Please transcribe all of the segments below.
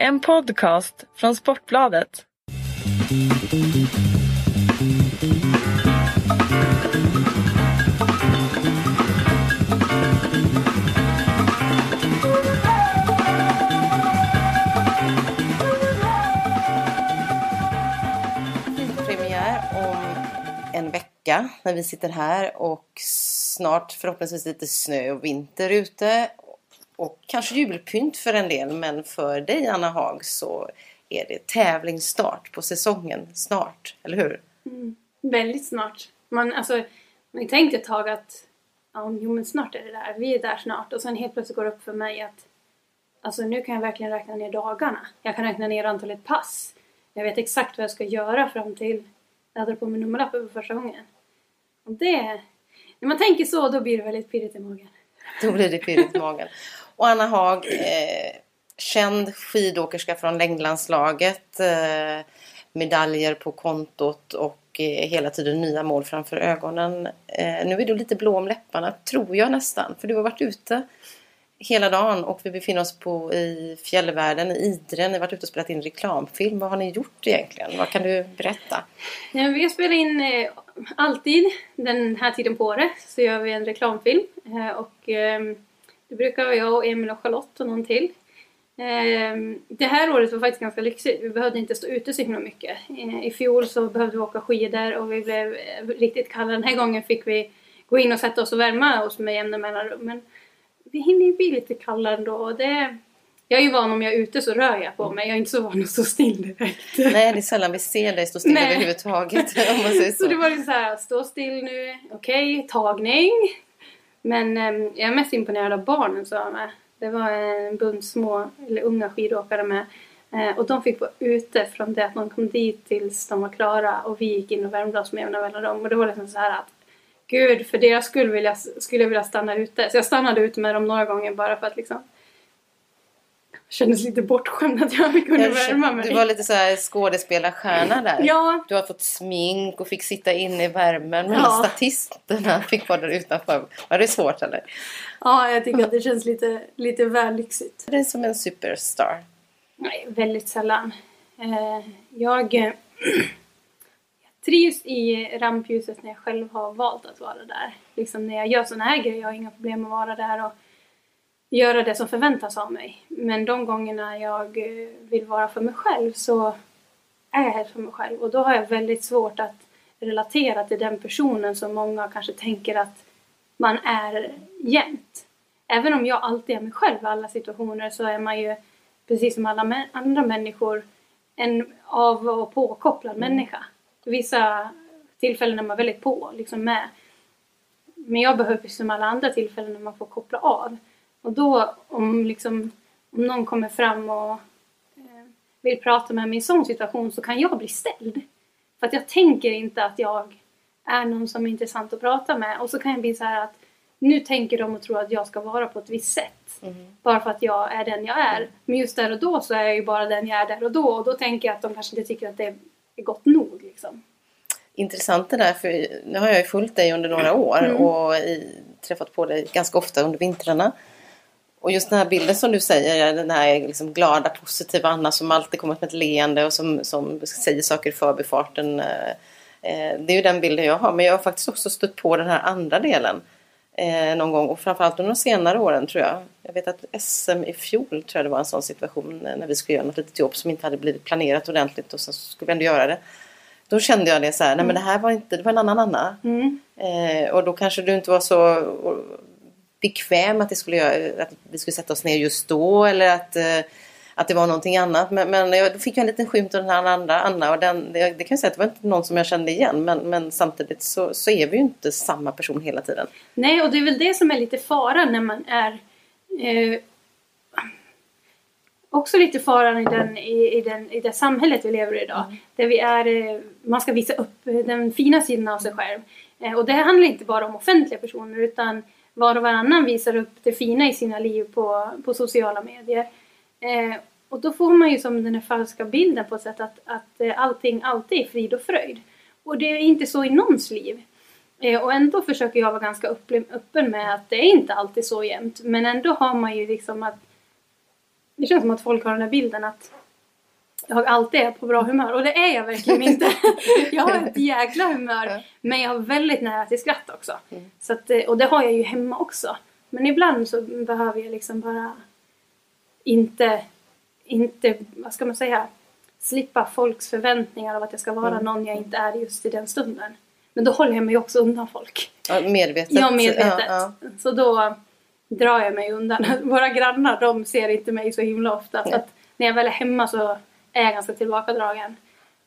En podcast från Sportbladet. Premiär om en vecka när vi sitter här och snart förhoppningsvis lite snö och vinter ute och kanske julpynt för en del men för dig Anna Haag så är det tävlingsstart på säsongen snart, eller hur? Väldigt snart. Man, alltså, man har tänkt ett tag att ja, jo, men snart är det där. Vi är där snart. Och sen helt plötsligt går det upp för mig att alltså, nu kan jag verkligen räkna ner dagarna. Jag kan räkna ner antalet pass. Jag vet exakt vad jag ska göra fram till jag hade på mig nummerlappen för första gången. Och det... När man tänker så, då blir det väldigt pirrigt i magen. Då blir det pirrigt i magen. Och Anna Haag, eh, känd skidåkerska från längdlandslaget. Eh, medaljer på kontot och eh, hela tiden nya mål framför ögonen. Eh, nu är du lite blå om läpparna, tror jag nästan. För du har varit ute hela dagen och vi befinner oss på, i fjällvärlden, i Idre. Ni har varit ute och spelat in reklamfilm. Vad har ni gjort egentligen? Vad kan du berätta? Ja, vi spelar in eh, alltid den här tiden på året så gör vi en reklamfilm. Eh, och eh, det brukar vara jag och Emil och Charlotte och någon till. Eh, det här året var faktiskt ganska lyxigt. Vi behövde inte stå ute så himla mycket. Eh, I fjol så behövde vi åka skidor och vi blev eh, riktigt kalla. Den här gången fick vi gå in och sätta oss och värma oss med jämna mellanrum. Men vi hinner ju bli lite kalla ändå. och Det, jag är ju van om jag är ute så rör jag på mig. Jag är inte så van att stå still direkt. Nej, det är sällan vi ser dig stå still Nej. överhuvudtaget. Om man säger så. Så det var ju så här, stå still nu, okej, tagning. Men eh, jag är mest imponerad av barnen som var med. Det var en bunt små, eller unga skidåkare med. Eh, och de fick vara ute från det att de kom dit tills de var klara och vi gick in och värmde oss med jämna mellanrum. Och det var liksom så här att Gud, för deras skull vill jag, skulle jag vilja stanna ute. Så jag stannade ute med dem några gånger bara för att liksom kändes lite bortskämd att jag kunde Jag värma mig. Du var lite så här skådespelarstjärna där. Ja, Du har fått smink och fick sitta inne i värmen medan Ja. statisterna fick vara där utanför. Var det svårt eller? ja, jag tycker att det känns lite, lite väl lyxigt. Det är som en superstar. Nej, väldigt sällan. Eh, jag, eh, jag trivs i rampljuset när jag själv har valt att vara där. Liksom när jag gör såna här grejer, jag har inga problem att vara där och göra det som förväntas av mig. Men de gångerna jag eh, vill vara för mig själv så är jag helt för mig själv. Och då har jag väldigt svårt att relatera till den personen som många kanske tänker att man är jämt. Även om jag alltid är mig själv i alla situationer så är man ju precis som alla andra människor en av och påkopplad människa. Vissa tillfällen är man väldigt på, liksom med. Men jag behöver precis som alla andra tillfällen när man får koppla av. Och då om, liksom, om någon kommer fram och eh, vill prata med mig i en sån situation så kan jag bli ställd. För att jag tänker inte att jag är någon som är intressant att prata med. Och så kan jag bli så här att nu tänker de och tror att jag ska vara på ett visst sätt. Bara för att jag är den jag är. Men just där och då så är jag ju bara den jag är där och då. Och då tänker jag att de kanske inte tycker att det är gott nog liksom. Intressant det där för nu har jag ju följt dig under några år Mm. och i, träffat på dig ganska ofta under vintrarna. Och just den här bilden som du säger, den här liksom glada, positiva Anna som alltid kommer med ett leende och som, som säger saker i förbifarten. eh, eh, Det är ju den bilden jag har. Men jag har faktiskt också stött på den här andra delen eh, någon gång och framförallt under de senare åren tror jag. Jag vet att SM i fjol tror jag det var en sån situation när vi skulle göra något litet jobb som inte hade blivit planerat ordentligt och sen så skulle vi ändå göra det. Då kände jag det så här, nej men det här var inte, det var en annan Anna. Mm. Eh, och då kanske du inte var så bekväm att, det skulle göra, att vi skulle sätta oss ner just då eller att, eh, att det var någonting annat. Men, men jag, då fick jag en liten skymt av den här andra Anna och den, det, det kan jag säga att det var inte någon som jag kände igen men, men samtidigt så, så är vi ju inte samma person hela tiden. Nej, och det är väl det som är lite faran när man är... Eh, också lite faran i, den, i, i, den, i det samhället vi lever i idag. Där vi är, eh, man ska visa upp den fina sidan av sig själv. Eh, och det handlar inte bara om offentliga personer utan var och varannan visar upp det fina i sina liv på, på sociala medier. Eh, och då får man ju som den här falska bilden på ett sätt att, att eh, allting alltid är frid och fröjd. Och det är inte så i någons liv. Eh, och ändå försöker jag vara ganska öppen med att det är inte alltid så jämt. Men ändå har man ju liksom att det känns som att folk har den här bilden att jag alltid är på bra humör och det är jag verkligen inte. jag har ett jäkla humör men jag har väldigt nära till skratt också. Mm. Så att, eh, och det har jag ju hemma också. Men ibland så behöver jag liksom bara inte, inte, vad ska man säga, slippa folks förväntningar av att jag ska vara Mm. någon jag inte är just i den stunden. Men då håller jag mig också undan folk. Ja, medvetet. Ja, medvetet. Ja, Så då drar jag mig undan. Våra grannar de ser inte mig så himla ofta. Så att när jag väl är hemma så är jag ganska tillbakadragen.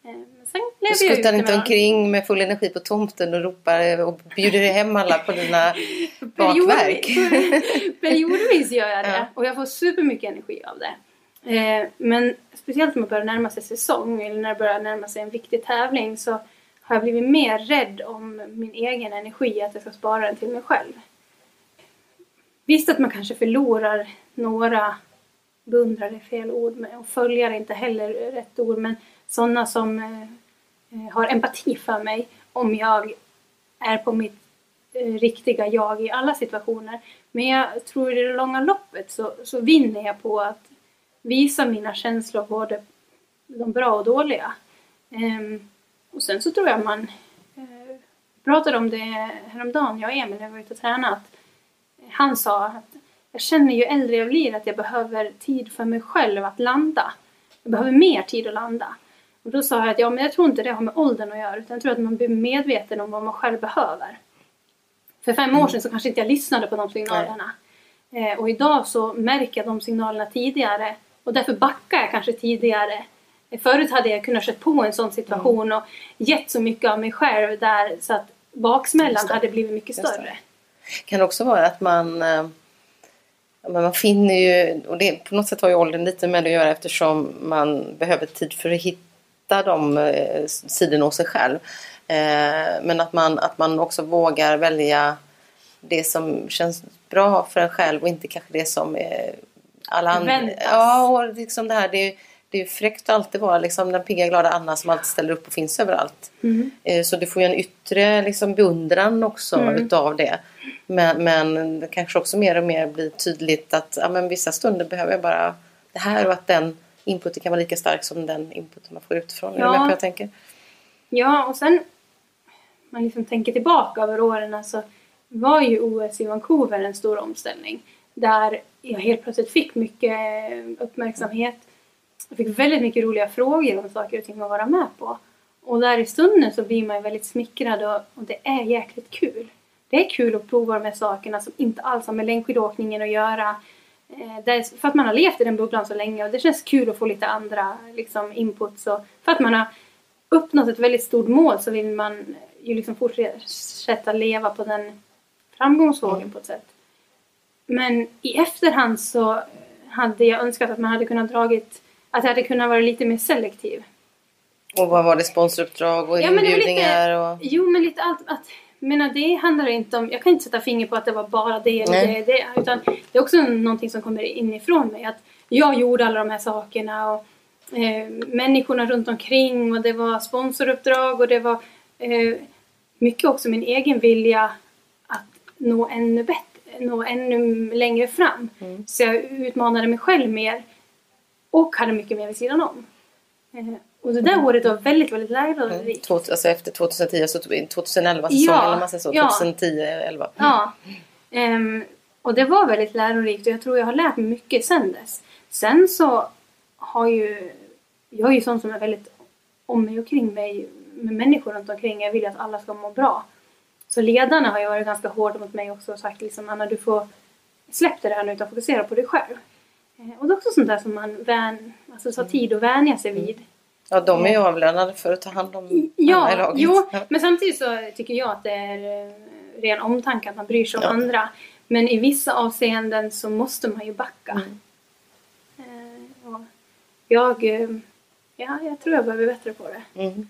Eh, sen Du lever skuttar inte med omkring med full energi på tomten och ropar och bjuder hem alla på dina bakverk. Periodvis, periodvis gör jag det. Ja. Och jag får supermycket energi av det. Eh, Men speciellt när man börjar närma sig säsong eller när det börjar närma sig en viktig tävling så har jag blivit mer rädd om min egen energi, att jag ska spara den till mig själv. Visst att man kanske förlorar några beundrare, är fel ord, och följare är inte heller rätt ord, men sådana som eh, eh, har empati för mig om jag är på mitt eh, riktiga jag i alla situationer. Men jag tror i det långa loppet så, så vinner jag på att visa mina känslor, både de bra och dåliga. Eh, och sen så tror jag man eh, pratade om det häromdagen, jag och Emil, när vi var ute och tränade, att han sa att jag känner ju äldre jag blir att jag behöver tid för mig själv att landa. Jag behöver mer tid att landa. Och då sa jag att ja, men jag tror inte det har med åldern att göra utan jag tror att man blir medveten om vad man själv behöver. För fem år sedan så kanske inte jag lyssnade på de signalerna. Eh, och idag så märker jag de signalerna tidigare och därför backar jag kanske tidigare. Förut hade jag kunnat köra på en sån situation och gett så mycket av mig själv där så att baksmällan hade blivit mycket Just det. större. Kan det också vara att man eh, men man finner ju, och det på något sätt har ju åldern lite med det att göra eftersom man behöver tid för att hitta de eh, sidorna hos sig själv. Eh, men att man, att man också vågar välja det som känns bra för en själv och inte kanske det som är alla andra. Ja, och liksom det här det är, det är fräckt att alltid vara liksom den pigga glada Anna som alltid ställer upp och finns överallt. Mm. Eh, Så du får ju en yttre liksom, beundran också Mm. utav det. Men, men det kanske också mer och mer blir tydligt att ja, men vissa stunder behöver jag bara det här och att den inputen kan vara lika stark som den inputen man får utifrån. Är du Ja. med på jag tänker? Ja, och sen man liksom tänker tillbaka över åren så var ju OS i Vancouver en stor omställning. Där jag helt plötsligt fick mycket uppmärksamhet. Jag fick väldigt mycket roliga frågor om saker och ting att vara med på. Och där i stunden så blir man ju väldigt smickrad och, och det är jäkligt kul. Det är kul att prova de här sakerna som inte alls har med längdskidåkningen att göra. Eh, är för att man har levt i den bubblan så länge och det känns kul att få lite andra liksom, inputs. Och för att man har uppnått ett väldigt stort mål så vill man ju liksom fortsätta leva på den framgångsvågen på ett sätt. Men i efterhand så hade jag önskat att man hade kunnat dragit, att jag hade kunnat vara lite mer selektiv. Och vad var det? Sponsoruppdrag och Ja, men inbjudningar? Och... Jo, men lite allt. Att, menar, det handlar inte om... Jag kan inte sätta finger på att det var bara det eller Nej. det, det. Utan det är också någonting som kommer inifrån mig. Att jag gjorde alla de här sakerna och eh, människorna runt omkring och det var sponsoruppdrag och det var eh, mycket också min egen vilja att nå ännu bättre, nå ännu längre fram. Mm. Så jag utmanade mig själv mer och hade mycket mer vid sidan om. Eh, och det där året var väldigt, väldigt Mm. lärorikt. Två- Alltså efter 2010, så 2011 säsongen Ja, eller säger så. ja. 2010, 11. Ja. Ehm, och det var väldigt lärorikt och jag tror jag har lärt mig mycket sen dess. Sen så har ju... Jag är ju sån som är väldigt om mig och kring mig med människor runt omkring. Jag vill att alla ska må bra. Så ledarna har ju varit ganska hårda mot mig också och sagt liksom Anna du får släpp det här nu utan fokusera på dig själv. Eh, Och det är också sånt där som man vän, alltså tar tid att vänja sig vid. Ja, de är ju avlönade för att ta hand om alla i Ja, laget. jo, Ja. men samtidigt så tycker jag att det är eh, ren omtanke att man bryr sig om Ja. andra. Men i vissa avseenden så måste man ju backa. Mm. Eh, jag, eh, ja, jag tror jag behöver bli bättre på det. Mm.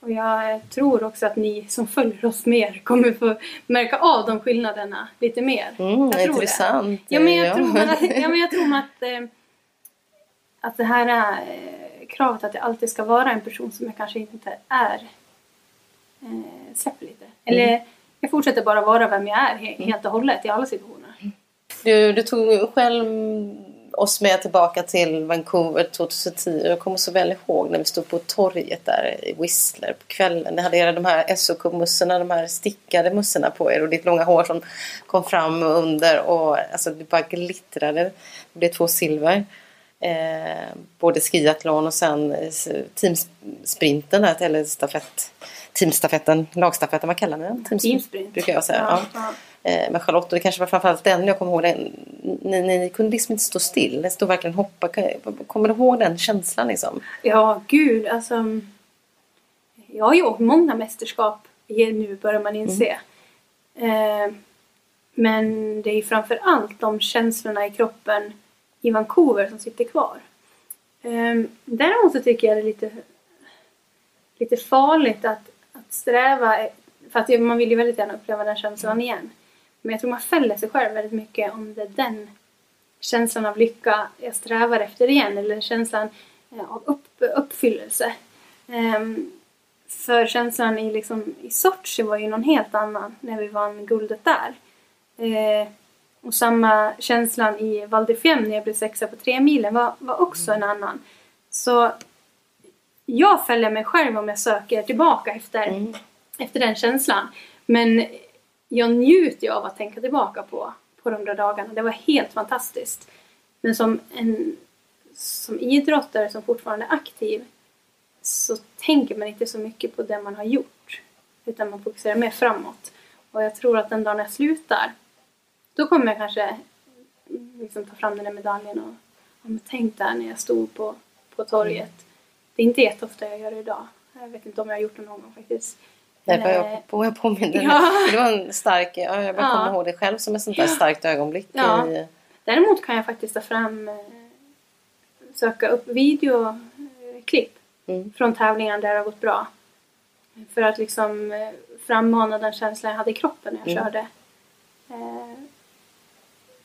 Och jag tror också att ni som följer oss mer kommer få märka av de skillnaderna lite mer. Mm, Jag tror det. intressant. Ja men jag Ja. tror att, ja, men jag tror att, att det här eh, kravet att jag alltid ska vara en person som jag kanske inte är eh, släpper lite. Eller jag fortsätter bara vara vem jag är he- helt och hållet i alla situationer. Du, du tog själv oss med tillbaka till Vancouver 2010. Jag kommer så väl ihåg när vi stod på torget där i Whistler på kvällen. Ni hade era de här SOK-mussorna, de här stickade mussorna på er och ditt långa hår som kom fram och under och alltså det bara glittrade. Det blev två silver. Eh, både skiathlon och sen eh, teamsprinten eller stafett, teamstafetten, lagstafetten, vad kallar ni den? Teamsprint. Brukar jag säga. Ja, Ja, Eh, men Charlotte, och det kanske var framförallt den jag kommer ihåg. Den, ni, ni kunde liksom inte stå still. Ni stod verkligen och hoppade. Kommer du ihåg den känslan liksom? Ja, gud alltså. Jag har ju åkt många mästerskap nu börjar man inse. Eh, men det är ju framför allt de känslorna i kroppen i Vancouver som sitter kvar. Ehm, däremot så tycker jag det är lite, lite farligt att, att sträva, för att man vill ju väldigt gärna uppleva den känslan igen. Men jag tror man fäller sig själv väldigt mycket om det är den känslan av lycka jag strävar efter igen eller känslan eh, av upp, uppfyllelse. Ehm, för känslan i, liksom, i Sochi var ju någon helt annan när vi vann guldet där. Eh, och samma känslan i Val när jag blev sexa på tre milen var, var också en annan. Så jag fäller mig själv om jag söker tillbaka efter, efter den känslan. Men jag njuter ju av att tänka tillbaka på, på de där dagarna. Det var helt fantastiskt. Men som, en, som idrottare som fortfarande är aktiv så tänker man inte så mycket på det man har gjort. Utan man fokuserar mer framåt. Och jag tror att den dagen jag slutar då kommer jag kanske liksom ta fram den där medaljen och ja, tänk där när jag stod på, på torget. Det är inte jätteofta jag gör det idag. Jag vet inte om jag har gjort det någon gång faktiskt. Nej, Eh, jag, på, jag påminner Ja. Det var en stark, ja, jag bara Ja. kommer ihåg det själv som ett sånt där starkt ögonblick. Ja. I, Däremot kan jag faktiskt ta fram, eh, söka upp videoklipp Mm. från tävlingar där det har gått bra. För att liksom eh, frammana den känslan jag hade i kroppen när jag Mm. körde.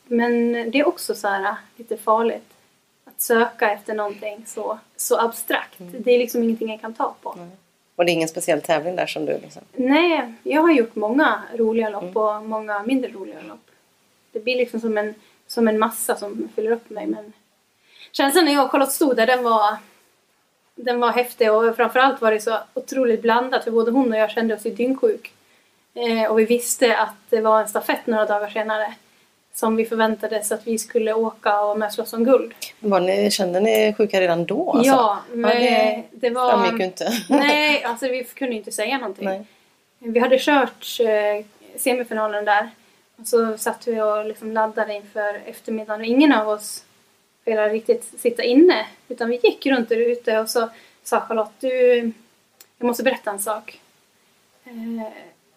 Men det är också så här lite farligt. Att söka efter någonting så, så abstrakt. Mm. Det är liksom ingenting jag kan ta på. och det är ingen speciell tävling där som du liksom... Nej, jag har gjort många roliga lopp Mm. och många mindre roliga lopp. Det blir liksom som en, som en massa som fyller upp mig. Men känslan när jag och Charlotte stod där, den var, den var häftig och framförallt var det så otroligt blandat för både hon och jag kände oss ju dyngsjuk. Eh, och vi visste att det var en stafett några dagar senare som vi förväntades att vi skulle åka och med slåss om guld. Var ni, kände ni sjuka redan då? Alltså? ja, men det det var... framgick ju inte. Nej, alltså vi kunde inte säga någonting. Nej. Vi hade kört eh, semifinalen där. Och så satt vi och liksom laddade inför eftermiddagen och ingen av oss ville riktigt sitta inne. Utan vi gick runt där ute och så sa Charlotte, du, jag måste berätta en sak. Eh,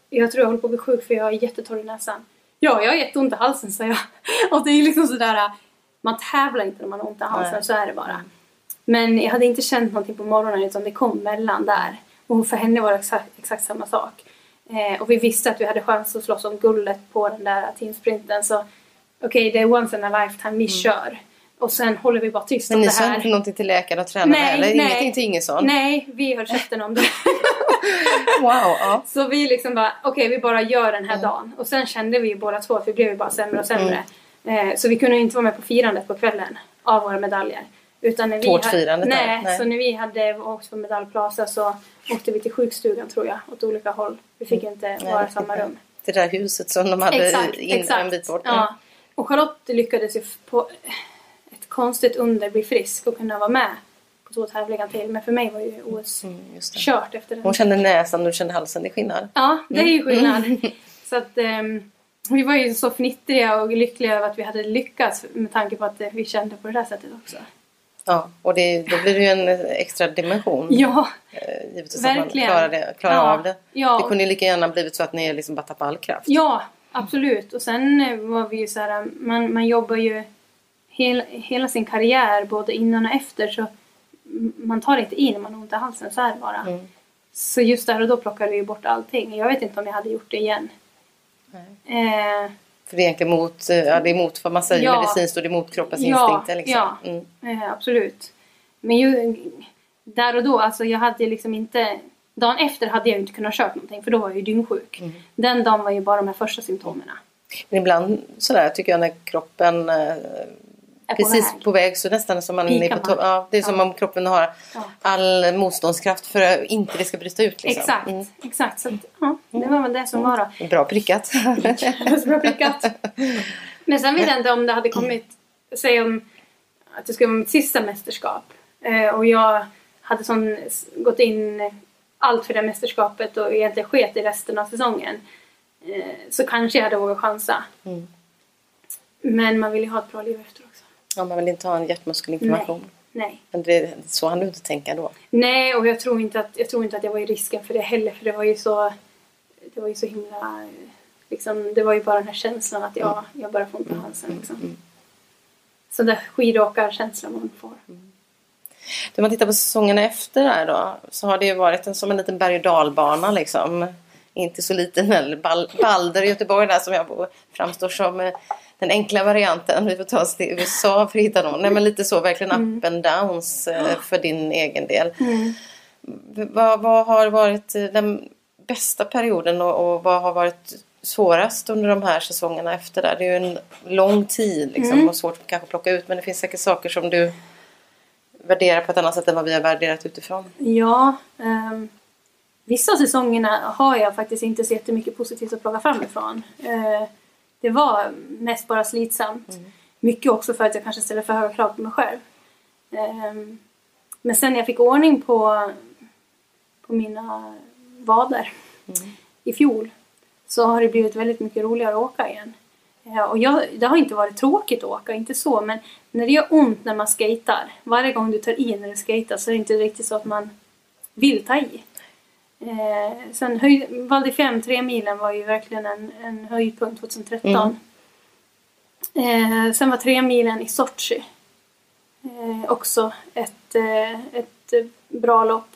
jag tror jag håller på att bli sjuk för jag är jättetorr i näsan. Ja, jag har jätteont i halsen, sa jag. Och det är liksom sådär, man tävlar inte när man har ont i halsen, Nej. så är det bara. Men jag hade inte känt någonting på morgonen utan det kom mellan där. Och för henne var det exakt, exakt samma sak. Eh, och vi visste att vi hade chans att slåss om guldet på den där teamsprinten. Så okej, det är once in a lifetime, vi kör. Och sen håller vi bara tyst Men om ni det sa här. inte någonting till läkaren och tränaren Nej, eller? nej. Ingenting till Ingesson? Nej, vi höll käften om det. Wow, ja. Så vi liksom bara, okej vi bara gör den här dagen. Och sen kände vi ju båda två att vi blev ju bara sämre och sämre. Eh, så vi kunde inte vara med på firandet på kvällen av våra medaljer. Utan när vi Tårtfirandet där, nej, nej. så när vi hade åkt på Medaljplaza så åkte vi till sjukstugan tror jag, åt olika håll. Vi fick inte Nej, vara i samma nej. rum. Det där huset som de hade Exakt, in, exakt. en bit bort. Ja. Och Charlotte lyckades ju på konstigt under bli frisk och kunna vara med på två tävlingar till. Men för mig var ju OS Mm, det. kört efter den. Hon kände näsan och du kände halsen, det är skillnad. Ja, det är ju Mm. skillnad. Så att ehm, vi var ju så fnittriga och lyckliga över att vi hade lyckats med tanke på att vi kände på det där sättet också. Ja, och det, då blir det ju en extra dimension. Ja, eh, Givetvis att verkligen. man klarar, det, klarar Ja, av det. ja. Det kunde ju lika gärna blivit så att ni liksom bara tappade all kraft. ja absolut. Och sen var vi ju så här, man, man jobbar ju hel, hela sin karriär både innan och efter så man tar inte i när man har ont i halsen, så är det bara. Mm. Så just där och då plockade vi bort allting. Jag vet inte om jag hade gjort det igen. Eh, För det är egentligen mot, eh, ja, det är mot vad man säger Ja. medicinskt och det är mot kroppens Ja, instinkter. Liksom. ja. Mm. Eh, absolut. Men ju, där och då, alltså jag hade liksom inte... Dagen efter hade jag inte kunnat köra någonting för då var jag ju dyngsjuk. Mm. Den dagen var ju bara de här första symptomen. Men ibland sådär tycker jag när kroppen eh, Precis på väg. så nästan som man är Pikar på man. Ja, det är som Ja. om kroppen har Ja. all motståndskraft för att inte det ska bryta ut. Liksom. Exakt, Mm. exakt. Så ja, det var väl det som var då. Bra prickat. Bra prickat. Men sen vet jag inte om det hade kommit, säg om att det skulle vara mitt sista mästerskap. Eh, och jag hade sån, gått in allt för det mästerskapet och egentligen sket i resten av säsongen. Eh, så kanske jag hade vågat chansa. Mm. Men man vill ju ha ett bra liv efter man vill inte ha en hjärtmuskelinflammation. Nej. Men det, så hann du inte tänka då. Nej, och jag tror, inte att, jag tror inte att jag var i risken för det heller. För det var ju så, det var ju så himla... Liksom, det var ju bara den här känslan att jag, jag bara får ont i halsen. Liksom. Så där skidåkarkänslan man får. Om man tittar på säsongerna efter där då så har det ju varit en, som en liten berg och dalbana liksom. Inte så liten heller. Bal- Balder i Göteborg där som jag bor framstår som eh, den enkla varianten. Vi får ta oss till USA för att hitta någon. Nej men lite så verkligen up and downs eh, för din egen del. V- Vad, vad har varit eh, den bästa perioden och, och vad har varit svårast under de här säsongerna efter där? Det är ju en lång tid liksom och svårt kanske att plocka ut men det finns säkert saker som du värderar på ett annat sätt än vad vi har värderat utifrån. Ja, ehm, vissa av säsongerna har jag faktiskt inte så jättemycket positivt att plocka fram ifrån. Eh, det var mest bara slitsamt. Mycket också för att jag kanske ställer för höga krav på mig själv. Ehm, men sen när jag fick ordning på, på mina vader i fjol så har det blivit väldigt mycket roligare att åka igen. Och jag, det har inte varit tråkigt att åka, inte så, men när det gör ont när man skejtar, varje gång du tar i när du skejtar så är det inte riktigt så att man vill ta i. Eh, sen höj, Val di Fiemme, tre milen var ju verkligen en, en höjdpunkt 2013. Eh, sen var tre milen i Sochi eh, också ett, eh, ett bra lopp.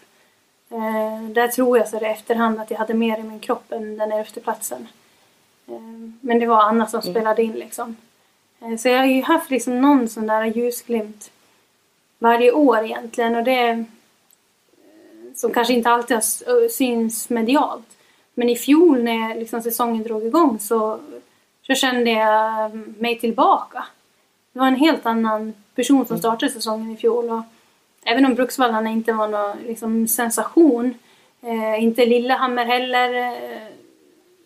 Eh, där tror jag så det efterhand att jag hade mer i min kropp än den elfte platsen. Eh, men det var Anna som spelade in liksom. Så jag har ju haft liksom någon sån där ljusglimt varje år egentligen och det som kanske inte alltid har syns medialt. Men i fjol när liksom säsongen drog igång så, så kände jag mig tillbaka. Det var en helt annan person som startade säsongen i fjol. Och även om Bruksvallarna inte var någon liksom, sensation, eh, inte Lillehammer heller, eh,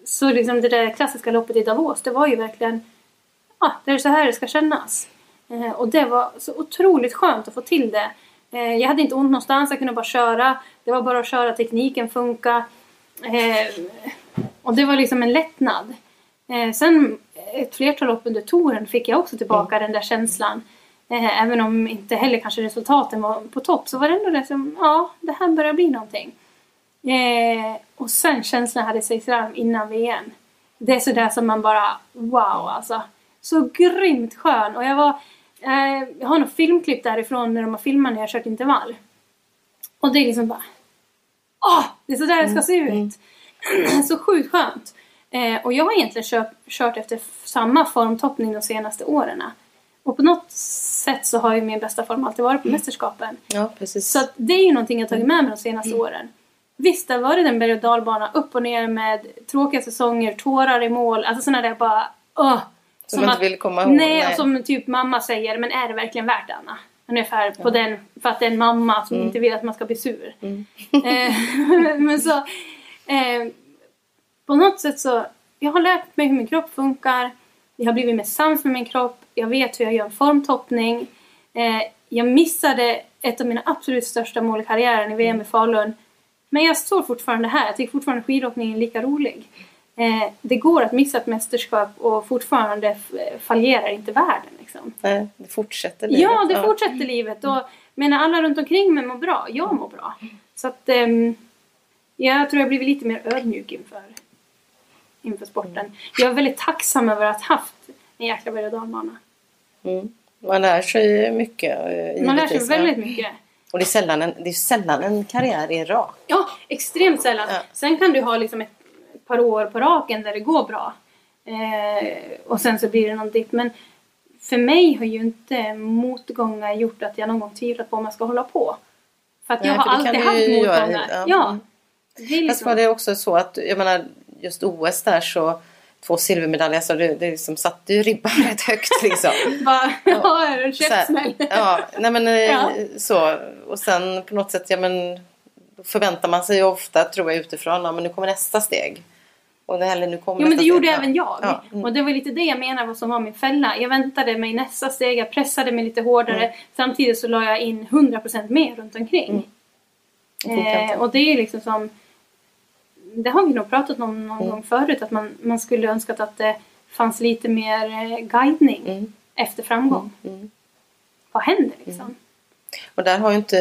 så liksom det där klassiska loppet i Davos, det var ju verkligen, ja, det är så här det ska kännas. Eh, och det var så otroligt skönt att få till det. Eh, jag hade inte ont någonstans, jag kunde bara köra. Det var bara att köra, tekniken funkar. Eh, och det var liksom en lättnad. Eh, sen ett flertal lopp under touren fick jag också tillbaka den där känslan. Även om inte heller kanske resultaten var på topp så var det ändå det som, ja, det här börjar bli någonting. Och sen känslan hade sig fram innan VM. Det är sådär som man bara, wow alltså. Så grymt skön. Och jag var, eh, jag har något filmklipp därifrån när de har filmat när jag har kört intervall. Och det är liksom bara, åh, det är sådär det ska se ut. så sjukt skönt. Eh, och jag har egentligen kört, kört efter samma formtoppning de senaste åren. Och på något sätt så har ju min bästa form alltid varit på mästerskapen. Ja, precis. Så det är ju någonting jag tagit med mig de senaste åren. Visst, det har varit en berg och dalbana upp och ner med tråkiga säsonger, tårar i mål, alltså sådana där bara öh, Som man inte vill komma ihåg, Nej, nej. och som typ mamma säger, men är det verkligen värt det Anna? Ungefär på den, för att det är en mamma som inte vill att man ska bli sur. Eh, men så, eh, på något sätt så, jag har lärt mig hur min kropp funkar. Jag har blivit mer sams med min kropp. Jag vet hur jag gör en formtoppning. Eh, jag missade ett av mina absolut största mål i karriären i VM i Falun. Men jag står fortfarande här. Jag tycker fortfarande skidåkningen är lika rolig. Eh, det går att missa ett mästerskap och fortfarande f- fallerar inte världen. Liksom. Nej, det fortsätter livet. Ja, det fortsätter livet. Och menar alla runt omkring mig mår bra. Jag mår bra. Så att ehm, jag tror jag blivit lite mer ödmjuk inför, inför sporten. Jag är väldigt tacksam över att ha haft en jäkla berg och dalbana. Mm. Man lär sig mycket. eh, Man lär sig väldigt mycket. Och det är, sällan en, det är sällan en karriär är rak. Ja, extremt sällan. Ja. Sen kan du ha liksom ett par år på raken där det går bra. Eh, och sen så blir det någon dipp. Men för mig har ju inte motgångar gjort att jag någon gång tvivlat på om jag ska hålla på. För att jag Nej, har alltid haft ju göra, motgångar. ja. Ja. Mm. Det är Fast liksom, var det också så att, jag menar, just OS där så två silvermedaljer så det, det liksom satte ju ribban rätt högt liksom. Bara, ja, en käftsmäll. ja, nej men eh, Ja. så. Och sen på något sätt, ja men då förväntar man sig ofta, tror jag utifrån, ja men nu kommer nästa steg. Och det, eller nu kommer Jo men det gjorde även jag. Ja, mm. Och det var lite det jag menar vad som var min fälla. Jag väntade mig nästa steg, jag pressade mig lite hårdare. Mm. Samtidigt så la jag in 100% mer runt omkring. Inte. Eh, och det är liksom som... Det har vi nog pratat om någon Mm. gång förut. Att man, man skulle önskat att det fanns lite mer eh, guidning Mm. efter framgång. Mm. Vad händer liksom? Och där har ju inte,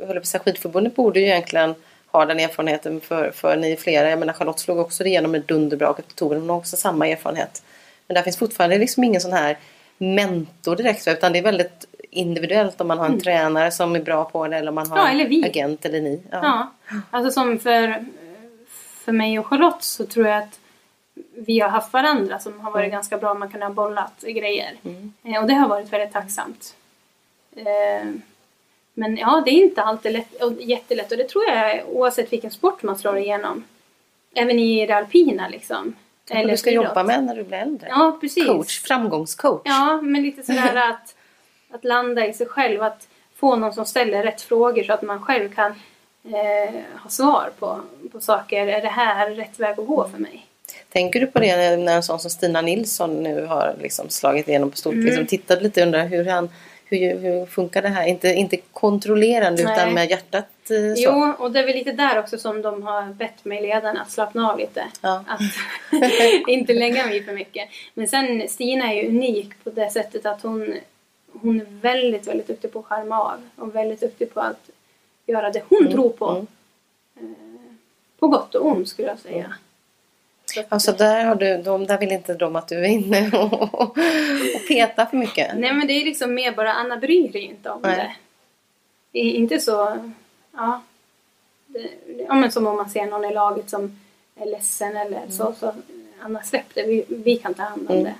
jag höll på att säga, skidförbundet borde ju egentligen ha den erfarenheten för, för ni flera. Jag menar Charlotte slog också igenom med dunderbraket på touren. Hon har också samma erfarenhet. Men där finns fortfarande liksom ingen sån här mentor direkt utan det är väldigt individuellt om man har en tränare som är bra på det eller om man har Mm. Ja, eller agent eller ni. Ja. Alltså som för, för mig och Charlotte så tror jag att vi har haft varandra som har varit Mm. ganska bra. Man kan ha bollat grejer. Eh, Och det har varit väldigt tacksamt. Eh, Men ja, det är inte alltid lätt, och jättelätt och det tror jag oavsett vilken sport man slår igenom. Även i det alpina liksom. Eller du ska friidrott. jobba med när du blir äldre. Ja, precis. Coach, framgångscoach. Ja, men lite sådär att, att landa i sig själv. Att få någon som ställer rätt frågor så att man själv kan eh, ha svar på, på saker. Är det här rätt väg att gå för mig? Tänker du på det när en sån som Stina Nilsson nu har liksom slagit igenom på stort? Mm. Liksom tittat lite och undrar hur, han, hur, hur funkar det här? Inte, inte kontrollerande Nej. utan med hjärtat eh, så. Jo, och det är väl lite där också som de har bett mig ledarna att slappna av lite. Ja. Att inte lägga mig för mycket. Men sen Stina är ju unik på det sättet att hon, hon är väldigt, väldigt duktig på att skärma av. Och väldigt duktig på att göra det hon tror på. mm. Eh, på gott och ont skulle jag säga. Så Alltså där har du, de där vill inte de att du är inne och, och petar för mycket. Nej men det är liksom mer bara Anna bryr dig inte om Nej. det. det. är inte så, ja. Det, ja men som om man ser någon i laget som är ledsen eller så. så Anna släpp det, vi, vi kan ta hand om Mm. det.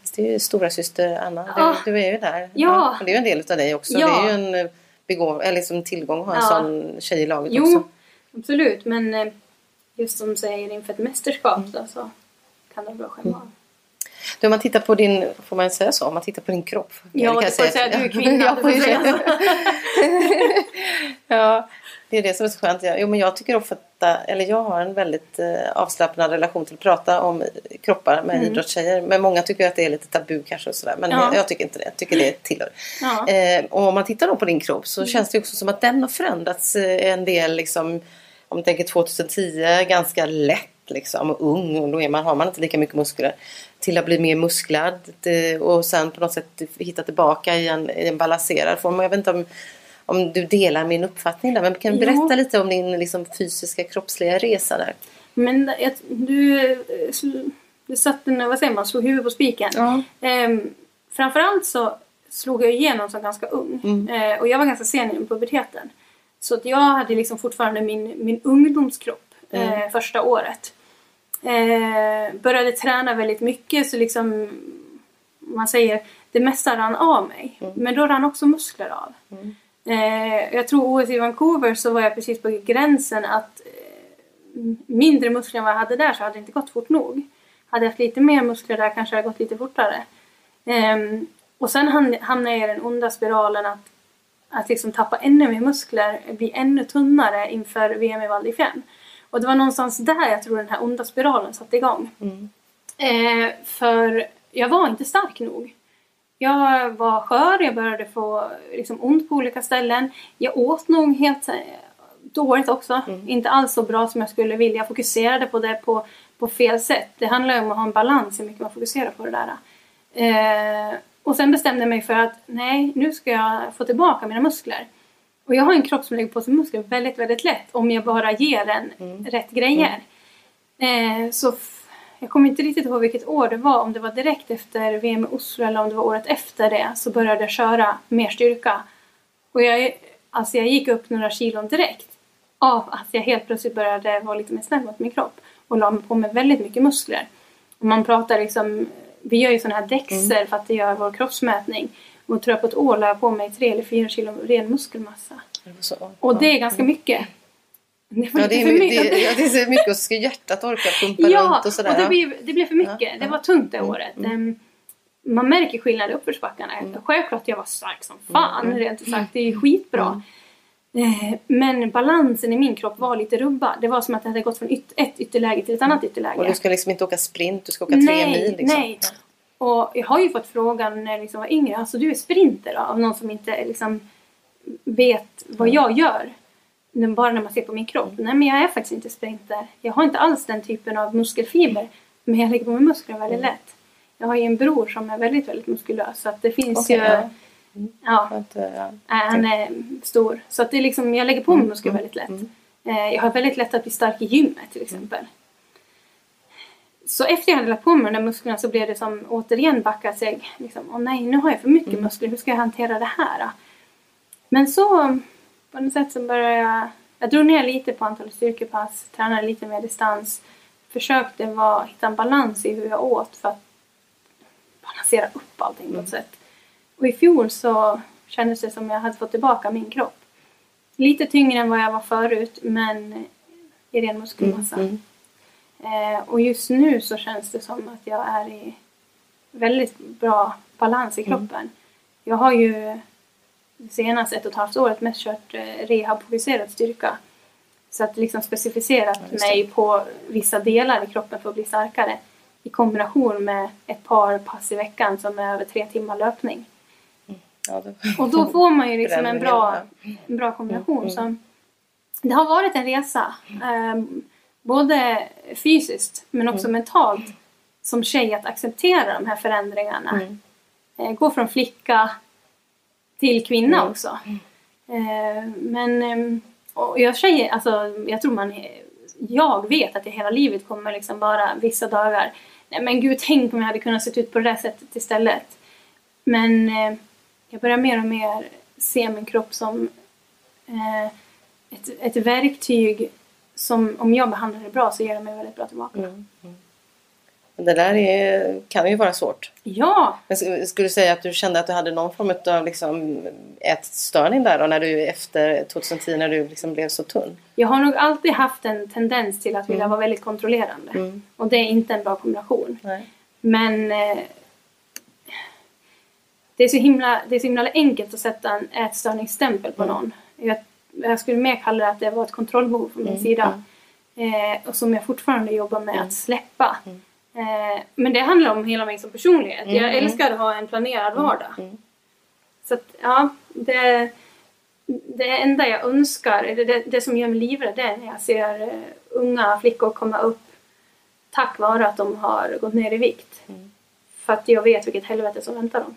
Fast det är ju stora syster Anna. Ja. Du, du är ju där. Ja. och det är ju en del utav dig också. Ja. Det är ju en begåv, eller liksom tillgång att ha en Ja. sån tjej i laget Jo, också. absolut men eh, just som säger inför ett mästerskap Mm. då, så kan det vara att skämma av. Du, om man tittar på din, får man säga så? Om man tittar på din kropp. Ja, det jag får jag säga. Du är kvinna, Jag du får säga ja, det är det som är så skönt. Jo, men jag tycker ofta, eller jag har en väldigt eh, avslappnad relation till att prata om kroppar med idrottstjejer. Men många tycker att det är lite tabu kanske och sådär. Men Mm. Ja. jag, jag tycker inte det. Jag tycker det tillhör. Ja. Eh, och om man tittar då på din kropp Mm. så känns det också som att den har förändrats eh, en del liksom om man tänker 2010 ganska lätt liksom och ung och då är man, har man inte lika mycket muskler till att bli mer musklad eh, och sen på något sätt hitta tillbaka i en, i en balanserad form. Jag vet inte om, om du delar min uppfattning där men kan du Jo. berätta lite om din liksom, fysiska kroppsliga resa där? Men du, eh, du satte, vad säger man, slog huvudet på spiken. Ja. Ehm, framförallt så slog jag igenom som ganska ung. Mm. Eh, och jag var ganska sen i puberteten. Så att jag hade liksom fortfarande min, min ungdomskropp Mm. eh, första året. Eh, började träna väldigt mycket så liksom man säger det mesta rann av mig. Mm. Men då rann också muskler av. Eh, jag tror OS i Vancouver så var jag precis på gränsen att eh, mindre muskler än vad jag hade där så hade det inte gått fort nog. Hade jag haft lite mer muskler där kanske det hade gått lite fortare. Ehm, och sen ham- hamnade jag i den onda spiralen att, att liksom tappa ännu mer muskler, bli ännu tunnare inför VM i Val. Och det var någonstans där jag tror den här onda spiralen satte igång. Eh, för jag var inte stark nog. Jag var skör, jag började få liksom, ont på olika ställen. Jag åt nog helt eh, dåligt också. Inte alls så bra som jag skulle vilja. Jag fokuserade på det på, på fel sätt. Det handlar ju om att ha en balans hur mycket man fokuserar på det där. Eh, och sen bestämde jag mig för att nej, nu ska jag få tillbaka mina muskler. Och jag har en kropp som lägger på sig muskler väldigt, väldigt lätt om jag bara ger den rätt grejer. Eh, så jag kommer inte riktigt ihåg vilket år det var, om det var direkt efter VM i Oslo eller om det var året efter det, så började jag köra mer styrka. Och jag, alltså jag gick upp några kilon direkt av att jag helt plötsligt började vara lite mer snäll mot min kropp och la på mig väldigt mycket muskler. Och man pratar liksom, vi gör ju sådana här dexer för att det gör vår kroppsmätning. Och tror jag på ett år la jag på mig tre eller fyra kilo ren muskelmassa. Det så. Och det är ganska mycket. Det var Ja, det, är, för my- mycket. det, ja, det är så mycket och så ska hjärtat orka pumpa Ja, runt och sådär. det ja. blev, det blev för mycket. Ja, Det var tungt det Mm, året. mm. Ehm, Man märker skillnad i uppförsbackarna. Självklart jag var stark som fan, Mm, rent ut sagt. Det är ju skitbra. Eh, Men balansen i min kropp var lite rubbad. Det var som att det hade gått från yt- ett ytterläge till ett annat ytterläge. Och du ska liksom inte åka sprint, du ska åka tre Nej, mil. Liksom. nej. Och jag har ju fått frågan när jag liksom var yngre, alltså du är sprinter då? Av någon som inte liksom vet vad jag gör. Men Bara när man ser på min kropp. Nej men jag är faktiskt inte sprinter. Jag har inte alls den typen av muskelfiber. Men jag lägger på mig muskler väldigt lätt. Jag har ju en bror som är väldigt, väldigt muskulös. Så att det finns Okej, ju... ja. Ja, att, ja. Nej, han är stor. Så att det är liksom, jag lägger på mig muskler mm, väldigt lätt. Eh, Jag har väldigt lätt att bli stark i gymmet till exempel. Så efter jag hade lagt på mig de där musklerna så blev det som återigen backa sig. Liksom, Åh nej, nu har jag för mycket Mm. muskler. Hur ska jag hantera det här? Då? Men så på något sätt så började jag... Jag drog ner lite på antalet styrkepass, tränade lite mer distans. Försökte vara, hitta en balans i hur jag åt för att balansera upp allting Mm. på ett sätt. Och i fjol så kändes det som jag hade fått tillbaka min kropp. Lite tyngre än vad jag var förut men i ren muskelmassa. Mm. Eh, och just nu så känns det som att jag är i väldigt bra balans Mm. i kroppen. Jag har ju det senaste ett och ett halvt året mest kört eh, rehabfokuserad styrka. Så att liksom specificerat Ja, mig på vissa delar i kroppen för att bli starkare. I kombination med ett par pass i veckan som är över tre timmar löpning. Ja, då- Och då får man ju liksom en bra, en bra kombination. Mm, Så det har varit en resa. Eh, både fysiskt men också Mm. mentalt. Som tjej att acceptera de här förändringarna. Mm. Eh, gå från flicka till kvinna också. Eh, men eh, och jag säger, alltså jag tror man jag vet att jag hela livet kommer liksom bara vissa dagar Nej men gud, tänk om jag hade kunnat se ut på det där sättet istället. Men eh, jag börjar mer och mer se min kropp som eh, ett, ett verktyg som om jag behandlar det bra så ger det mig väldigt bra tillbaka. Mm. Mm. Det där är, kan ju vara svårt. Ja! Men sk- skulle du säga att du kände att du hade någon form av liksom, ätstörning där då när du efter 2010 när du liksom blev så tunn? Jag har nog alltid haft en tendens till att vilja Mm. vara väldigt kontrollerande. Mm. Och det är inte en bra kombination. Nej. Men eh, det, är så himla, det är så himla enkelt att sätta en ätstörningsstämpel på Mm. någon. Jag, jag skulle mer kalla det att det var ett kontrollbehov från min Mm, sida. Eh, och som jag fortfarande jobbar med Mm. att släppa. Mm. Eh, men det handlar om hela mig som personlighet. Mm, Jag mm. älskar att ha en planerad vardag. Mm. Så att, ja, det, det enda jag önskar, eller det, det som gör mig livrädd det är när jag ser eh, unga flickor komma upp tack vare att de har gått ner i vikt. Mm. För att jag vet vilket helvete som väntar dem.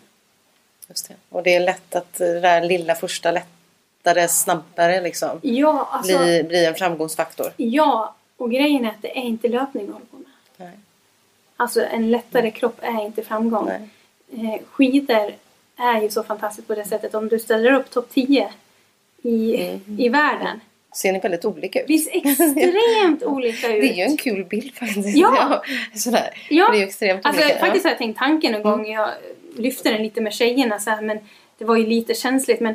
Just det. Och det är lätt att det där lilla första lättare, snabbare liksom Ja, alltså, blir, blir en framgångsfaktor. ja, och grejen är att det är inte löpning vi håller på med. Nej. Alltså en lättare kropp är inte framgång. Nej. Eh, skidor är ju så fantastiskt på det sättet. Om du ställer upp topp 10 i, Mm. i världen. Ser ni väldigt olika ut? Det ser extremt olika ut. Det är ju en kul bild faktiskt. Ja. Sådär. Ja. Det är ju extremt Alltså olika. faktiskt har jag tänkt tanken någon gång. Jag lyfte den lite med tjejerna så här, men det var ju lite känsligt. Men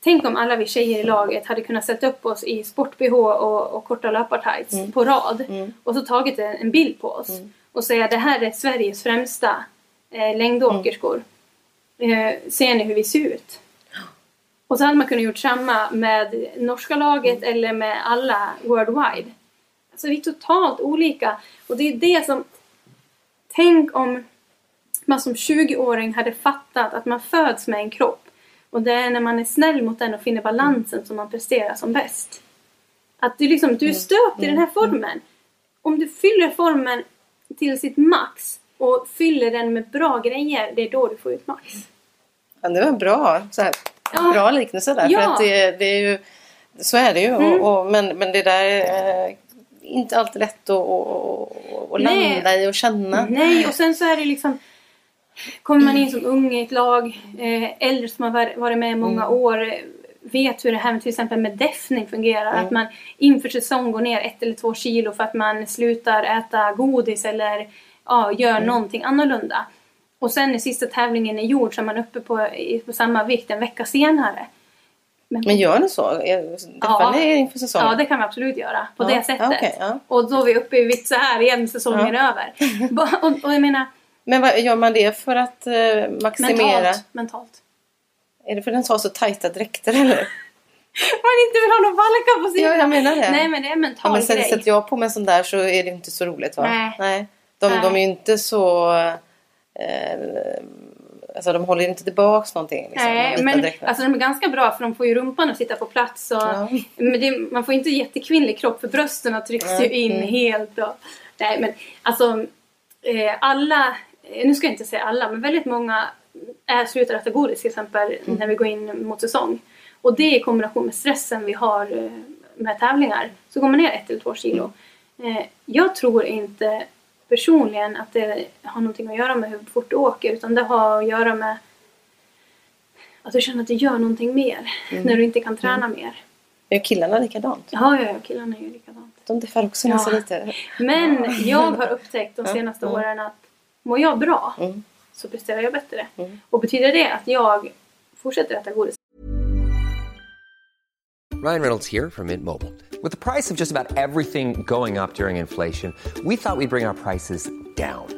tänk om alla vi tjejer i laget hade kunnat sätta upp oss i sport-bh och, och korta löpartights Mm. på rad. Mm. Och så tagit en, en bild på oss. Mm. Och säga det här är Sveriges främsta eh, längdåkerskor. Eh, ser ni hur vi ser ut? Och så hade man kunnat gjort samma med norska laget Mm. eller med alla worldwide. Alltså vi är totalt olika. Och det är det som... Tänk om man som 20-åring hade fattat att man föds med en kropp. Och det är när man är snäll mot den och finner balansen som man presterar som bäst. Att du liksom, du är stöpt i den här formen. Om du fyller formen till sitt max och fyller den med bra grejer, det är då du får ut max. Ja, det var bra. Så här, Ja. Bra liknelse där. Ja. För att det, det är ju, så är det ju. Mm. Och, och, men, men det där är inte alltid lätt att, att, att landa i och känna. Nej, och sen så är det liksom Kommer man in som ung i ett lag, eh, äldre som har var- varit med i många Mm. år, eh, vet hur det här med till exempel med deffning fungerar. Mm. Att man inför säsong går ner ett eller två kilo för att man slutar äta godis eller ja, gör Mm. någonting annorlunda. Och sen när sista tävlingen är gjord så är man uppe på, på samma vikt en vecka senare. Men, Men gör ni så? Är- Träffar Ja. ni inför säsongen? ja, det kan vi absolut göra. På Ja, det sättet. okej, ja. Och då är vi uppe i vitt så här igen, säsongen är över. Och, och jag menar, Men vad, gör man det för att eh, maximera? mentalt. mentalt. Är det för att den har så tajta dräkter eller? Man inte vill ha någon valka på sidan. Ja, jag menar det. Nej, men det är en Ja, men sen grej. sätter jag på mig en sån där så är det inte så roligt va? Nej. De, Nej. de är ju inte så... Eh, alltså de håller ju inte tillbaks någonting. Liksom, Nej, men alltså, de är ganska bra för de får ju rumpan att sitta på plats. Och, Ja. men det, man får inte jättekvinnlig kropp för brösten trycks Nej. ju in Mm. helt. Och, nej, men alltså eh, alla, nu ska jag inte säga alla, men väldigt många är äta godis till exempel Mm. när vi går in mot säsong. Och det i kombination med stressen vi har eh, med tävlingar så går man ner ett eller två kilo. Eh, jag tror inte personligen att det har någonting att göra med hur fort du åker utan det har att göra med att du känner att du gör någonting mer när du inte kan träna mer. Är killarna likadant? Ja, ja, ja, killarna är ju likadant. De diffar också Ja. lite. Men jag har upptäckt de senaste åren att mår jag bra Mm. så presterar jag bättre. Mm. Och betyder det att jag fortsätter äta godis Ryan Reynolds here from Mint Mobile. With the price of just about everything going up during inflation, we thought we'd bring our prices down.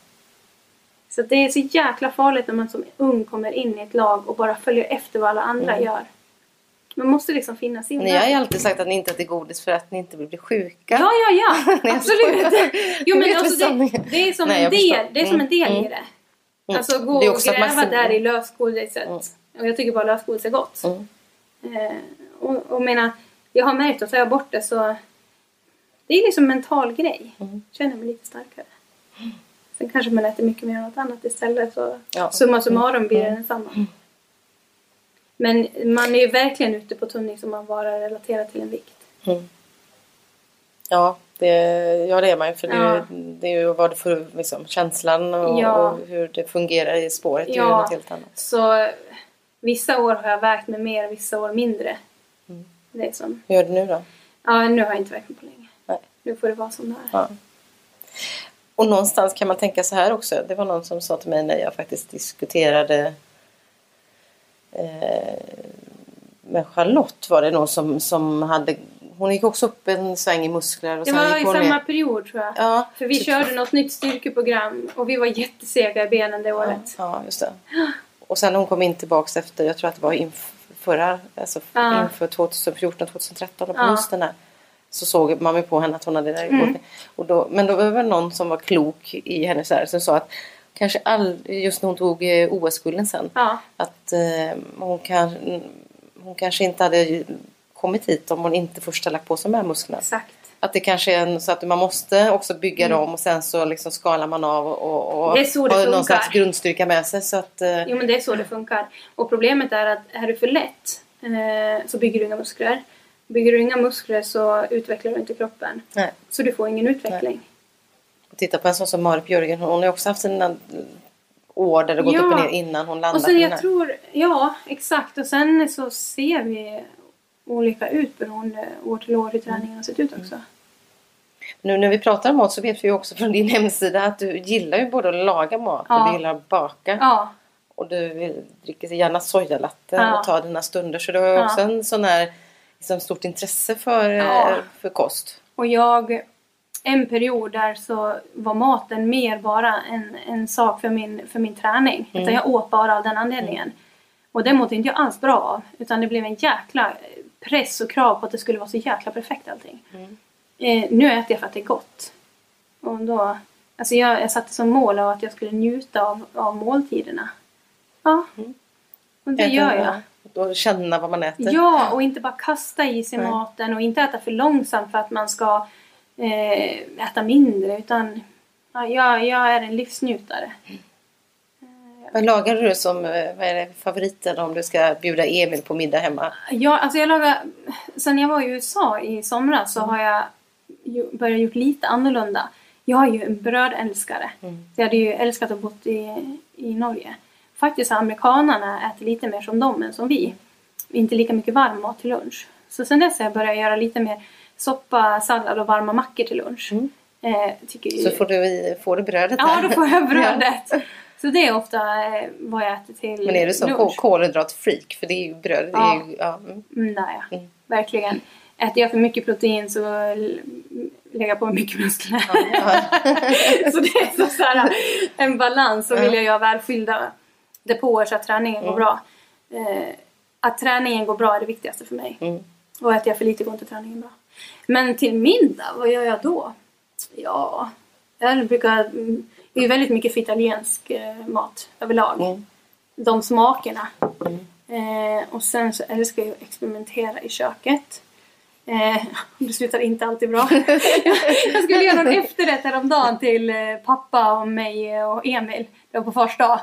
Så det är så jäkla farligt när man som ung kommer in i ett lag och bara följer efter vad alla andra Mm. gör. Man måste liksom finna sin Ni har ju alltid sagt att ni inte äter godis för att ni inte vill bli sjuka. Ja, ja, ja. Nej, jag Absolut. Jo, Jag men alltså, det, det är som Nej, en jag del, det är som en del Mm, i det. Alltså gå Det och gräva maxim- där i lösgodiset. Mm. Och jag tycker bara lösgodis är gott. Mm. Eh, och, och menar, jag har märkt att tar jag bort det så det är liksom en mental grej. Mm. Känner mig lite starkare. Sen kanske man äter mycket mer av något annat istället. Så Ja. summa summarum blir det Mm. densamma. Men man är ju verkligen ute på tunn is om man bara relaterar till en vikt. Ja, det, ja, det är man ju. För det, är Ja. ju- det är ju vad det för liksom, känslan och, Ja. och hur det fungerar i spåret. Det är ju Ja. något helt annat. Så vissa år har jag vägt mig mer, vissa år mindre. Det är som, Hur gör du nu då? ja nu har jag inte vägt mig på länge. Nej. Nu får det vara som det är. Ja. Och någonstans kan man tänka så här också. Det var någon som sa till mig när jag faktiskt diskuterade eh, med Charlotte var det någon som, som hade hon gick också upp en sväng i muskler och Det var i samma ner. period tror jag. Ja, För vi typ- körde något nytt styrkeprogram och vi var jättesega i benen det året. Ja, just det. Och sen hon kom in tillbaks efter, jag tror att det var inför förra, alltså Ja. inför 2014, 2013 på Ja. hösten där. Så såg man på henne att hon hade Mm. gått ner. och då, Men då var det någon som var klok i hennes där som sa att kanske all, just när hon tog eh, OS-gulden sen. Ja. Att eh, hon, kan, hon kanske inte hade kommit hit om hon inte först hade lagt på sig de här musklerna. Exakt. Att det kanske är en, så att man måste också bygga dem och sen så liksom skalar man av och, och Mm. Det är så det har någon funkar. slags grundstyrka med sig. Så att, eh, Jo men det är så det funkar. Och problemet är att är du för lätt eh, så bygger du inga muskler. Bygger du inga muskler så utvecklar du inte kroppen. nej. Så du får ingen utveckling. Och titta på en sån som Marit Björgen. Hon har ju också haft sina år där det gått Ja. upp och ner innan hon landade Och sen jag tror, ja exakt. Och sen så ser vi olika ut beroende år till år hur träningen har sett ut också. Nu när vi pratar om mat så vet vi ju också från din hemsida att du gillar ju både att laga mat och Ja. du gillar att baka. Ja, Och du dricker gärna sojalatte Ja. och tar dina stunder. Så du har ju också en sån här liksom, stort intresse för, eh, Ja. för kost. och jag en period där så var maten mer bara en, en sak för min, för min träning. Utan jag åt bara av den anledningen. Och det mådde inte jag alls bra av. Utan det blev en jäkla press och krav på att det skulle vara så jäkla perfekt allting. Eh, nu äter jag för att det är gott. Och då, alltså jag, jag satte som mål av att jag skulle njuta av, av måltiderna. Ja, och det Äta- gör jag. Och känna vad man äter. Ja, och inte bara kasta i sig Nej. maten och inte äta för långsamt för att man ska eh, äta mindre. Utan ja, jag, jag är en livsnjutare. Vad lagar du som eh, vad är det, favoriten om du ska bjuda Emil på middag hemma? Jag, alltså jag lagar sen jag var i USA i somras så har jag börjat gjort lite annorlunda. Jag är ju en brödälskare. Så jag hade ju älskat att bo i, i Norge. Faktiskt har amerikanarna ätit lite mer som dem än som vi. Inte lika mycket varm mat till lunch. Så sen dess har jag börjat göra lite mer soppa, sallad och varma mackor till lunch. Eh, tycker ju- Så får du, får du brödet Ja, där. då får jag brödet. Så det är ofta eh, vad jag äter till Men är du som lunch. ko- kolhydratfreak? För det är ju bröd. Det är Ja. ju, ja. mm. Mm, där ja. Verkligen. Äter jag för mycket protein så lägger jag på mycket muskler. så det är så, så här, en balans. Så vill jag göra välfyllda depåer så att träningen går bra. Eh, att träningen går bra är det viktigaste för mig. Och äter jag för lite går inte träningen bra. Men till middag, vad gör jag då? Ja, jag brukar... mm, Det är ju väldigt mycket för italiensk eh, mat överlag. De smakerna. Eh, och sen så älskar jag att experimentera i köket. Eh, det slutar inte alltid bra. jag skulle göra någon efterrätt häromdagen till eh, pappa och mig och Emil. Det var på fars dag.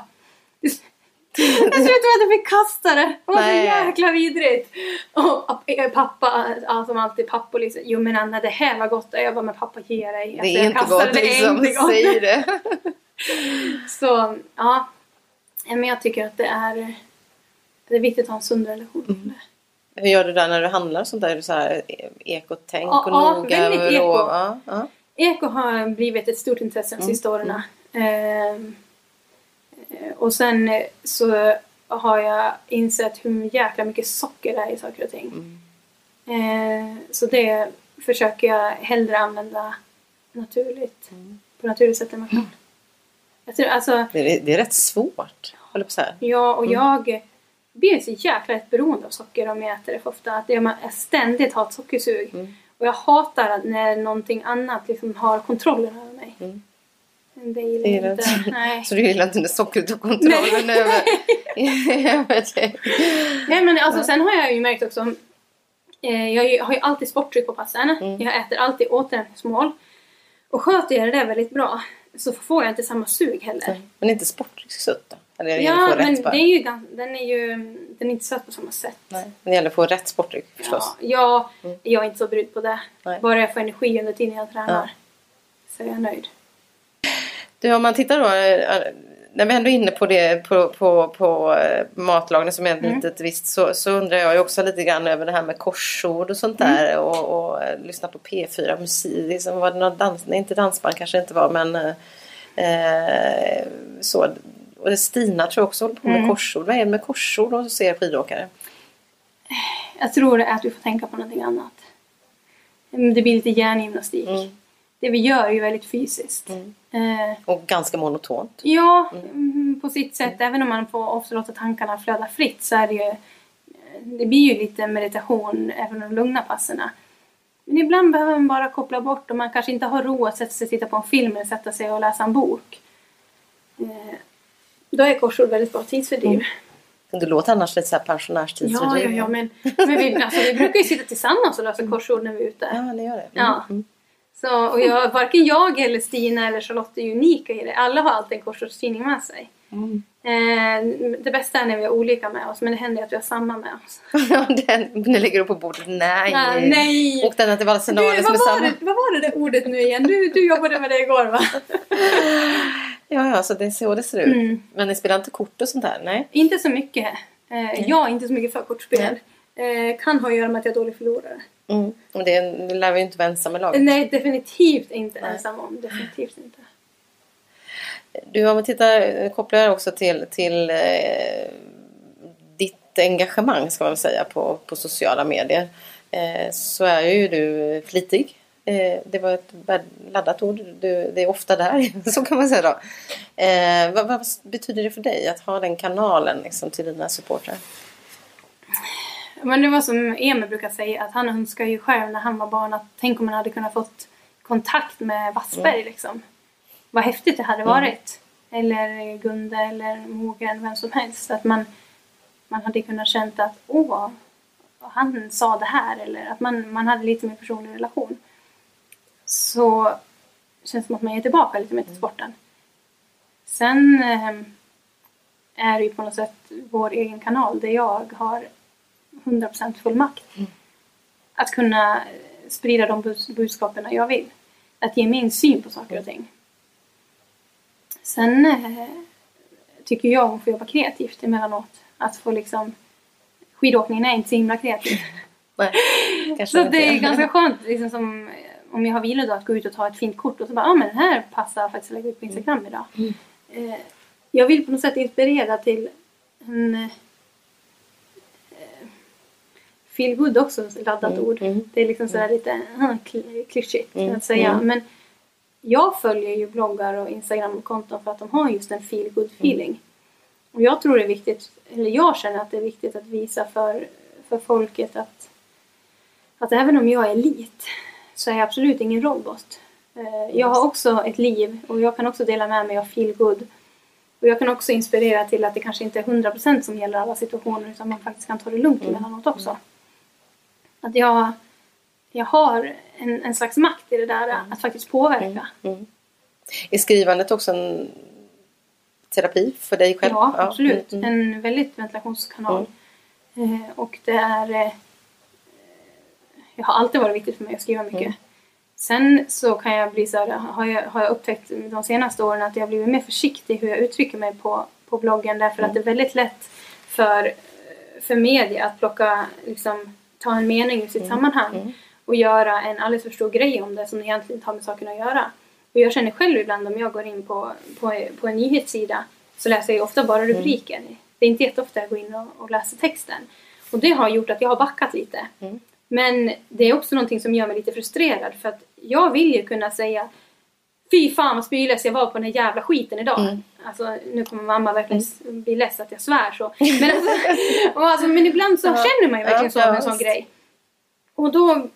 Det slutade med att jag fick kasta det. Det var så jäkla vidrigt. Och eh, pappa, ja, som alltid pappor liksom. Jo men Anna det här var gott. Jag bara, men pappa ge dig. Det Alltså, är jag inte gott det, liksom. inte gott. Säg det. Så ja. Men jag tycker att det är, det är viktigt att ha en sund relation Mm. det. Hur gör du där när du handlar sånt där? Är du så här ekotänk Ja, och ja, noga? väldigt eko. Ja, ja. Eko har blivit ett stort intresse de sista åren. Ehm, eh, och sen eh, så har jag insett hur jäkla mycket socker det är i saker och ting. Eh, så det försöker jag hellre använda naturligt. På naturligt sätt än man kan. Jag tror, alltså, Det, är, det är rätt svårt. Håller på så här. Ja, och jag blir så jäkla lätt beroende av socker om jag äter det för ofta. Att jag ständigt har ett sockersug. Och jag hatar när någonting annat liksom har kontrollen över mig. Det gillar är jag inte. Nej. Så du gillar inte när sockret tog kontrollen över, över dig? Nej, men alltså, sen har jag ju märkt också. Eh, jag har ju alltid sporttryck på passen. Mm. Jag äter alltid återhämtningsmål. Och sköter jag det där väldigt bra så får jag inte samma sug heller. Men inte sportsutt då? Eller det Ja, men det är ju, den är ju den är inte söt på samma sätt. Nej, det gäller att få rätt sportdryck förstås. Ja, ja jag är inte så brydd på det. Nej. Bara jag får energi under tiden jag tränar. Så är jag nöjd. Du, om man tittar då, eh, när vi ändå är inne på det på, på, på eh, matlagning som är ett litet visst så, så undrar jag ju också lite grann över det här med korsord och sånt där och, och eh, lyssna på P4 musik. Liksom, var det någon dans, nej inte dansband kanske inte var men eh, eh, så. Och Stina tror jag också håller på med korsord. Vad är det med korsord och ser skidåkare? Jag tror det är att vi får tänka på någonting annat. Mm, Det blir lite hjärngymnastik. Det vi gör är ju väldigt fysiskt. Eh, Och ganska monotont. ja, mm, på sitt sätt. Även om man får ofta låta tankarna flöda fritt så är det ju... Det blir ju lite meditation även de lugna passerna. Men ibland behöver man bara koppla bort och man kanske inte har ro att sätta sig och titta på en film eller sätta sig och läsa en bok. Eh, då är korsord väldigt bra tidsfördriv. Du låter annars lite så här Ja, pensionärstidsfördriv. ja, ja, men, men vi, alltså, vi brukar ju sitta tillsammans och lösa korsord när vi är ute. Ja, ni gör det. Mm. Ja. Så, och jag, varken jag eller Stina eller Charlotte är unika i det. Alla har alltid en korsordstidning med sig. Eh, det bästa är när vi har olika med oss, men det händer att vi har samma med oss. Den, ni lägger upp på bordet. Nej! Ah, nej. Och den till Du, Valsenales vad, med var samma. det, vad var det där ordet nu igen? Du, du jobbade med det igår va? Ja, ja, så det är så det ser ut. Mm. Men ni spelar inte kort och sånt där? Nej. Inte så mycket. Eh, jag är inte så mycket för kortspel. Eh, kan ha att göra med att jag är dålig förlorare. Mm. Och det, det lär vi inte vara ensamma laget. Nej, definitivt inte ensam om. Definitivt inte. Du, om vi tittar, kopplar jag också till, till eh, ditt engagemang ska man säga på, på sociala medier. Eh, så är ju du flitig. Eh, det var ett laddat ord. Du, det är ofta där, så kan man säga då. Eh, vad, vad betyder det för dig att ha den kanalen liksom, till dina supportrar? Men det var som Emil brukar säga att han önskar ju själv när han var barn att tänk om man hade kunnat fått kontakt med Wassberg liksom. Vad häftigt det hade varit. Eller Gunde eller Mogen, vem som helst. Att man, man hade kunnat känt att åh, han sa det här. Eller att man, man hade lite mer personlig relation. Så känns det som att man ger tillbaka lite mer till sporten. Sen eh, är det ju på något sätt vår egen kanal där jag har 100% full makt. att kunna sprida de budskapen jag vill. Att ge min syn på saker och ting. Sen eh, tycker jag om att få jobba kreativt emellanåt. Att få liksom... Skidåkningen är inte så himla kreativ. Så det är ganska skönt liksom som om jag har vilodag att gå ut och ta ett fint kort och så bara, ja ah, men den här passar faktiskt att lägga ut på Instagram idag. Eh, jag vill på något sätt inspirera till en eh, feel good också, ett laddat ord. Det är liksom sådär lite uh, kl- klyschigt att säga. Men jag följer ju bloggar och Instagram-konton för att de har just en feel good feeling. Och jag tror det är viktigt, eller jag känner att det är viktigt att visa för, för folket att, att även om jag är elit så är jag absolut ingen robot. Eh, Jag har också ett liv och jag kan också dela med mig av feel good. Och jag kan också inspirera till att det kanske inte är 100% som gäller alla situationer utan man faktiskt kan ta det lugnt emellanåt också. Att jag, jag har en, en slags makt i det där att faktiskt påverka. Är skrivandet också en terapi för dig själv? Ja, absolut. Mm, mm. En väldigt ventilationskanal. Eh, och det är... Eh, det har alltid varit viktigt för mig att skriva mycket. Mm. Sen så kan jag bli så här, har jag, har jag upptäckt de senaste åren att jag blivit mer försiktig hur jag uttrycker mig på, på bloggen därför att det är väldigt lätt för, för media att plocka, liksom, ta en mening ur sitt sammanhang och göra en alldeles för stor grej om det som egentligen inte har med saken att göra. Och jag känner själv ibland om jag går in på, på, på en nyhetssida så läser jag ofta bara rubriker. Det är inte jätteofta jag går in och, och läser texten. Och det har gjort att jag har backat lite. Men det är också någonting som gör mig lite frustrerad för att jag vill ju kunna säga Fy fan vad spylös jag var på den här jävla skiten idag. Alltså nu kommer mamma verkligen s- bli less att jag svär så. Men, alltså, alltså, men ibland så känner man ju verkligen Ja, så ja, med en sån grej. Och då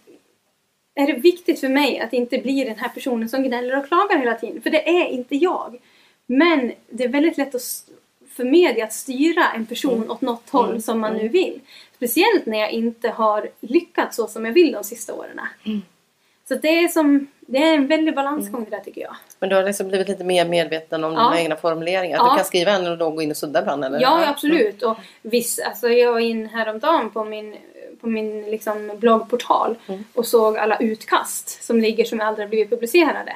är det viktigt för mig att inte bli den här personen som gnäller och klagar hela tiden. För det är inte jag. Men det är väldigt lätt att, för media att styra en person åt något håll som man nu vill. Speciellt när jag inte har lyckats så som jag vill de sista åren. Så det är, som, det är en väldig balansgång det där tycker jag. Men du har liksom blivit lite mer medveten om Ja. dina egna formuleringar? Ja. Du kan skriva en och då gå in och sudda ibland? Eller? Ja, absolut. Och viss, alltså jag var in häromdagen på min, på min liksom bloggportal och såg alla utkast som ligger som aldrig blivit publicerade.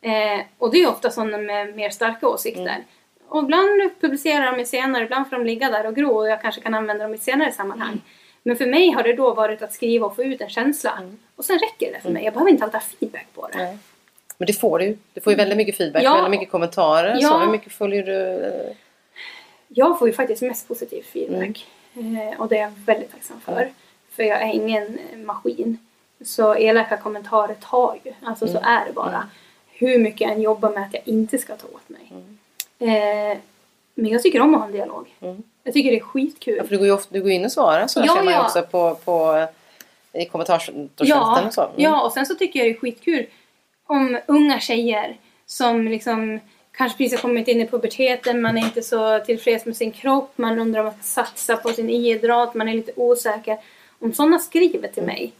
Eh, och det är ofta sådana med mer starka åsikter. Och ibland publicerar de mig senare, ibland får de ligga där och gro och jag kanske kan använda dem i ett senare sammanhang. Men för mig har det då varit att skriva och få ut en känsla. Och sen räcker det för mig. Jag behöver inte alltid ha feedback på det. Nej. Men det får du. Du får ju väldigt mycket feedback, Ja. väldigt mycket kommentarer. Ja. Så hur mycket följer du? Jag får ju faktiskt mest positiv feedback. Eh, och det är jag väldigt tacksam för. För jag är ingen eh, maskin. Så elaka kommentarer tar ju. Alltså så är det bara. Hur mycket jag än jobbar med att jag inte ska ta åt mig. Eh, men jag tycker om att ha en dialog. Jag tycker det är skitkul. Ja, för du går ju ofta, du går in och svarar så Ja, ser man ju ja. också på, på i kommentarsfälten Ja, och så. Mm. ja, och sen så tycker jag det är skitkul om unga tjejer som liksom kanske precis har kommit in i puberteten, man är inte så tillfreds med sin kropp, man undrar om att satsa på sin idrott, man är lite osäker. Om sådana skriver till mig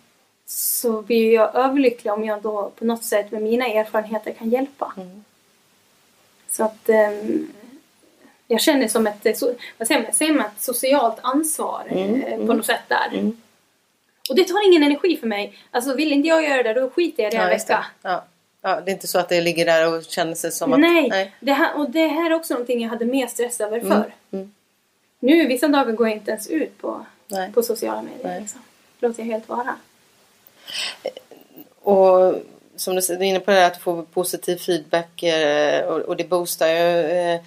så blir jag överlycklig om jag då på något sätt med mina erfarenheter kan hjälpa. Så att ehm, jag känner som ett, eh, vad säger man, säger man, ett socialt ansvar eh, på något sätt där. Och det tar ingen energi för mig. Alltså vill inte jag göra det då skiter jag i det en Ja, det. vecka. Ja. Ja, det är inte så att det ligger där och känner sig som att... Nej, Det här, och det här är också någonting jag hade mer stress över förr. mm. Nu vissa dagar går jag inte ens ut på, Nej. på sociala medier. Nej. Liksom. Låter jag helt vara. Och som du är inne på det här att får positiv feedback eh, och, och det boostar ju.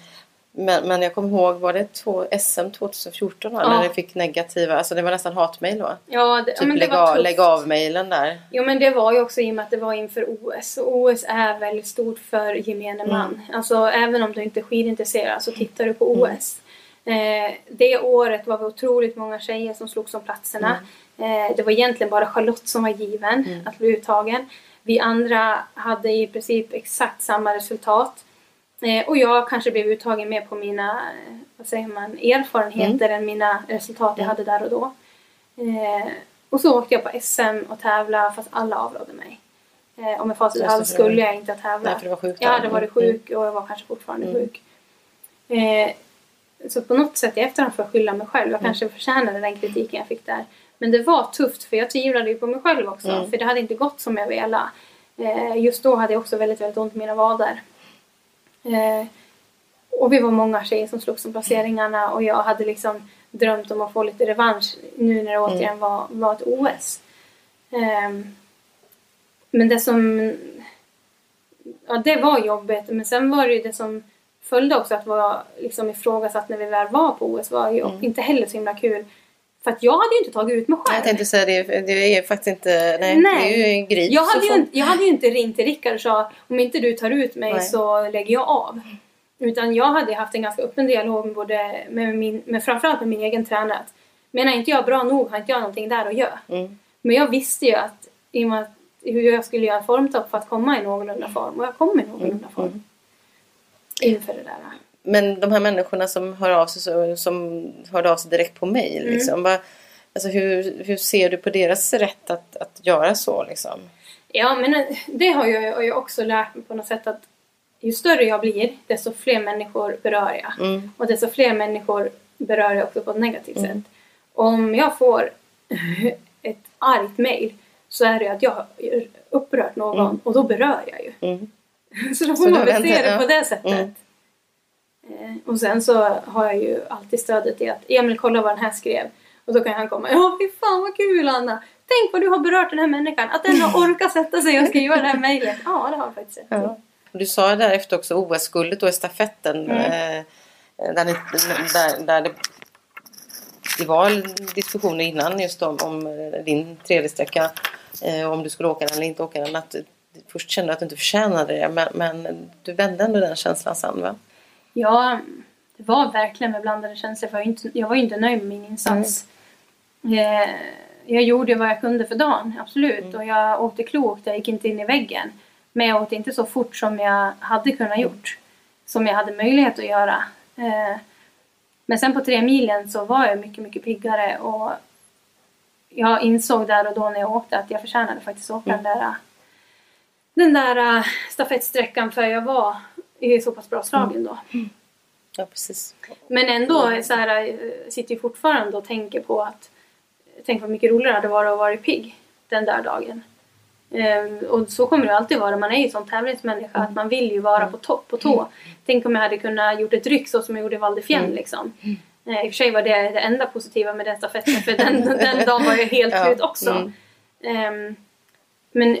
Men, men jag kommer ihåg, var det två, SM 2014 va? Ja. när det fick negativa, alltså det var nästan hatmejl då? Ja, det, Typ men det lägg, var av, lägg av mejlen där. Jo men det var ju också i och med att det var inför OS. Och OS är väldigt stort för gemene Mm. man. Alltså även om du inte är skidintresserad så tittar du på OS. Eh, det året var vi otroligt många tjejer som slogs om platserna. Mm. Eh, det var egentligen bara Charlotte som var given att bli uttagen. Vi andra hade i princip exakt samma resultat. Eh, och jag kanske blev uttagen mer på mina eh, vad säger man, erfarenheter än mina resultat jag hade där och då. Eh, och så åkte jag på SM och tävla fast alla avrådde mig. Eh, och med facit i hand skulle jag inte tävla. Nej, för du var sjuk Jag hade varit Mm. sjuk och jag var kanske fortfarande sjuk. Eh, så på något sätt i efterhand får jag skylla mig själv. Jag kanske förtjänade den kritiken jag fick där. Men det var tufft för jag tvivlade ju på mig själv också. För det hade inte gått som jag ville. Eh, just då hade jag också väldigt, väldigt ont i mina vader. Eh, och vi var många tjejer som slogs om placeringarna och jag hade liksom drömt om att få lite revansch nu när det återigen var, var ett OS. Ehm, men det som... Ja, det var jobbigt. Men sen var det ju det som följde också att vara liksom ifrågasatt när vi väl var på OS var ju inte heller så himla kul. För att jag hade ju inte tagit ut mig själv. Jag tänkte säga det, det är faktiskt inte... Nej, det är ju en grip. Jag hade, ju, inte- jag hade ju inte ringt till Rickard och sa om inte du tar ut mig Nej. så lägger jag av. Utan jag hade haft en ganska öppen dialog med, både, med, min, med framförallt med min egen tränare. Att, menar inte jag bra nog har inte jag någonting där att göra. Mm. Men jag visste ju att, i och med att hur jag skulle göra en formtopp för att komma i någorlunda form. Och jag kom i någorlunda form. Inför det där. Men de här människorna som hör av sig, så, som hörde av sig direkt på mail. Mm. Liksom, vad- alltså, hur, hur ser du på deras rätt att, att göra så? Liksom? Ja, men eh, det har jag, jag också lärt mig på något sätt att ju större jag blir, desto fler människor berör jag. Mm. Och desto fler människor berör jag också på ett negativt sätt. Om jag får ett argt mail så är det att jag har upprört någon och då berör jag ju. Mm. Så då Så får man då väl se det på det sättet. Eh, Och sen så har jag ju alltid stödet i att Emil kolla vad den här skrev. Och då kan han komma. Ja fy fan vad kul Anna! Tänk vad du har berört den här människan. Att den har orkat sätta sig och skriva det här mejlet. Ja det har jag faktiskt sett. Ja. Du sa därefter också OS-guldet då i stafetten. Mm. Eh, där, ni, där, där det, det var diskussioner innan just om, om eh, din tredje sträcka. Eh, om du skulle åka den eller inte åka den. Att du först kände att du inte förtjänade det. Men, men du vände ändå den känslan sen va? Ja, det var verkligen med blandade känslor för jag, är inte, jag var ju inte nöjd med min insats. Eh, jag gjorde vad jag kunde för dagen, absolut. Och jag åkte klokt, jag gick inte in i väggen. Men jag åkte inte så fort som jag hade kunnat gjort. Som jag hade möjlighet att göra. Eh, men sen på tre milen så var jag mycket, mycket piggare och jag insåg där och då när jag åkte att jag förtjänade faktiskt att åka den där den där äh, stafettsträckan för jag var i så pass bra slagen då. Ja precis. Men ändå så här, äh, sitter ju fortfarande och tänker på att tänk vad mycket roligare det hade varit att vara pigg den där dagen. Ehm, och så kommer det alltid vara. Man är ju en sån tävlingsmänniska att man vill ju vara på topp, på tå. Tänk om jag hade kunnat gjort ett ryck så som jag gjorde i Val Fiemme liksom. Eh, I och för sig var det det enda positiva med den stafetten för den, den dagen var jag helt Ja, slut också. mm. Ehm, men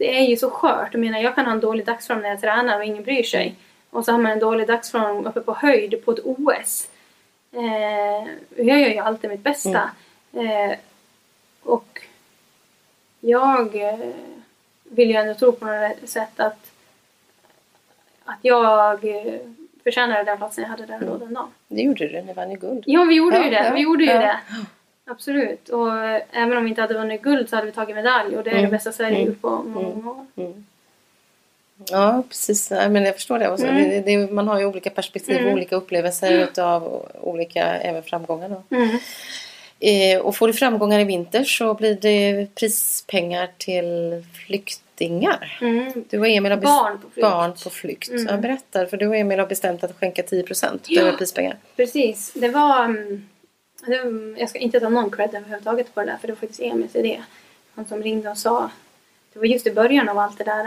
det är ju så skört. Jag menar jag kan ha en dålig dagsform när jag tränar och ingen bryr sig. Och så har man en dålig dagsform uppe på höjd på ett OS. Eh, jag gör ju alltid mitt bästa. Eh, och jag eh, vill ju ändå tro på något sätt att, att jag eh, förtjänade den platsen jag hade där och då den dagen. Det gjorde du, ni vann ju guld. Ja, vi gjorde Ja, ju det. ja, vi gjorde ju ja. det. Absolut. Och eh, även om vi inte hade vunnit guld så hade vi tagit medalj och det är Mm. det bästa Sverige Mm. gjort på många år. Ja precis, men jag förstår det. Mm. det, det. Man har ju olika perspektiv och olika upplevelser utav olika även framgångar. Då. Mm. Eh, och får du framgångar i vinter så blir det prispengar till flyktingar. Mm. Du och Emil har Barn på flykt. Mm. Barn på flykt. Ja, berätta, för du och Emil har bestämt att skänka 10% Ja. över prispengar. Precis. Det var... mm, det- Jag ska inte ta någon cred överhuvudtaget på det där för det var faktiskt Emils idé. Han som ringde och sa... Det var just i början av allt det där.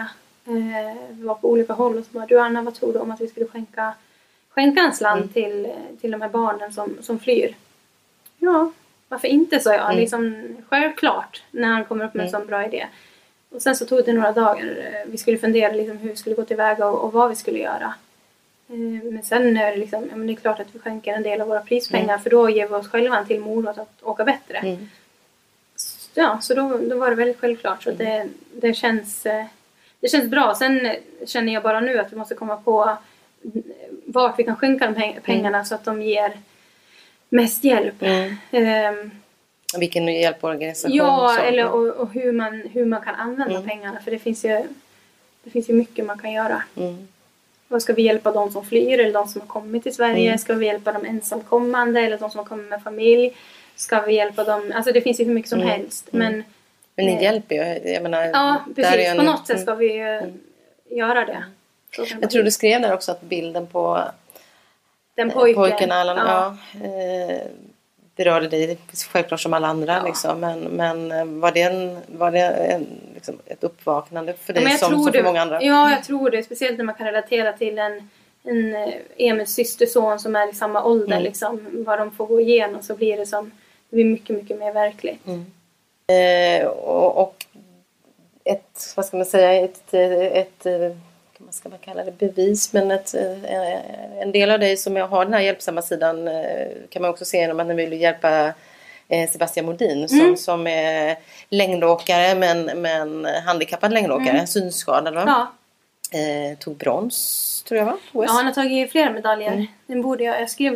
Eh, vi var på olika håll och så bara du Anna vad tror du om att vi skulle skänka, skänka en slant till, till de här barnen som, som flyr? Ja, varför inte sa jag. Liksom, självklart när han kommer upp med en sån bra idé. Och sen så tog det några dagar. Eh, Vi skulle fundera liksom hur vi skulle gå tillväga och, och vad vi skulle göra. Eh, Men sen är det liksom, men det är klart att vi skänker en del av våra prispengar för då ger vi oss själva en till morot att åka bättre. Mm. S- Ja, så då, då var det väldigt självklart. Så det, det, känns, eh, det känns bra. Sen känner jag bara nu att vi måste komma på vart vi kan skänka de peng- pengarna så att de ger mest hjälp. Mm. Ehm, Vilken hjälporganisation. Ja, eller och, och hur, man, hur man kan använda pengarna. För det finns, ju, det finns ju mycket man kan göra. Mm. Vad ska vi hjälpa de som flyr eller de som har kommit till Sverige? Mm. Ska vi hjälpa de ensamkommande eller de som har kommit med familj? Ska vi hjälpa dem? Alltså det finns ju hur mycket som helst. Men Men ni Eh, hjälper ju. Jag menar, ja, precis. en- På något sätt mm. ska vi ju göra det. Det Jag tror du skrev där också att bilden på Den pojken. pojken Allan, ja. ja. eh, berörde dig självklart som alla andra. Liksom. Men, men eh, var det, en, var det en, liksom, ett uppvaknande för dig Ja, som, som för det, många andra? Ja, jag tror det. Speciellt när man kan relatera till en, en eh, Emils systerson som är i samma ålder. Mm. Liksom, vad de får gå igenom så blir det som det blir mycket, mycket mer verkligt. Mm. Eh, och, och ett, vad ska man säga, ett, ett, ett vad ska man kalla det, bevis, men ett, eh, en del av dig som jag har den här hjälpsamma sidan eh, kan man också se genom att ni vill hjälpa eh, Sebastian Modin som, Mm. som är längdåkare men, men handikappad längdåkare, synskadad va? Mm. Ja, Eh, tog brons tror jag va? OS. ja, han har tagit flera medaljer. Mm. Den borde jag, jag, skrev,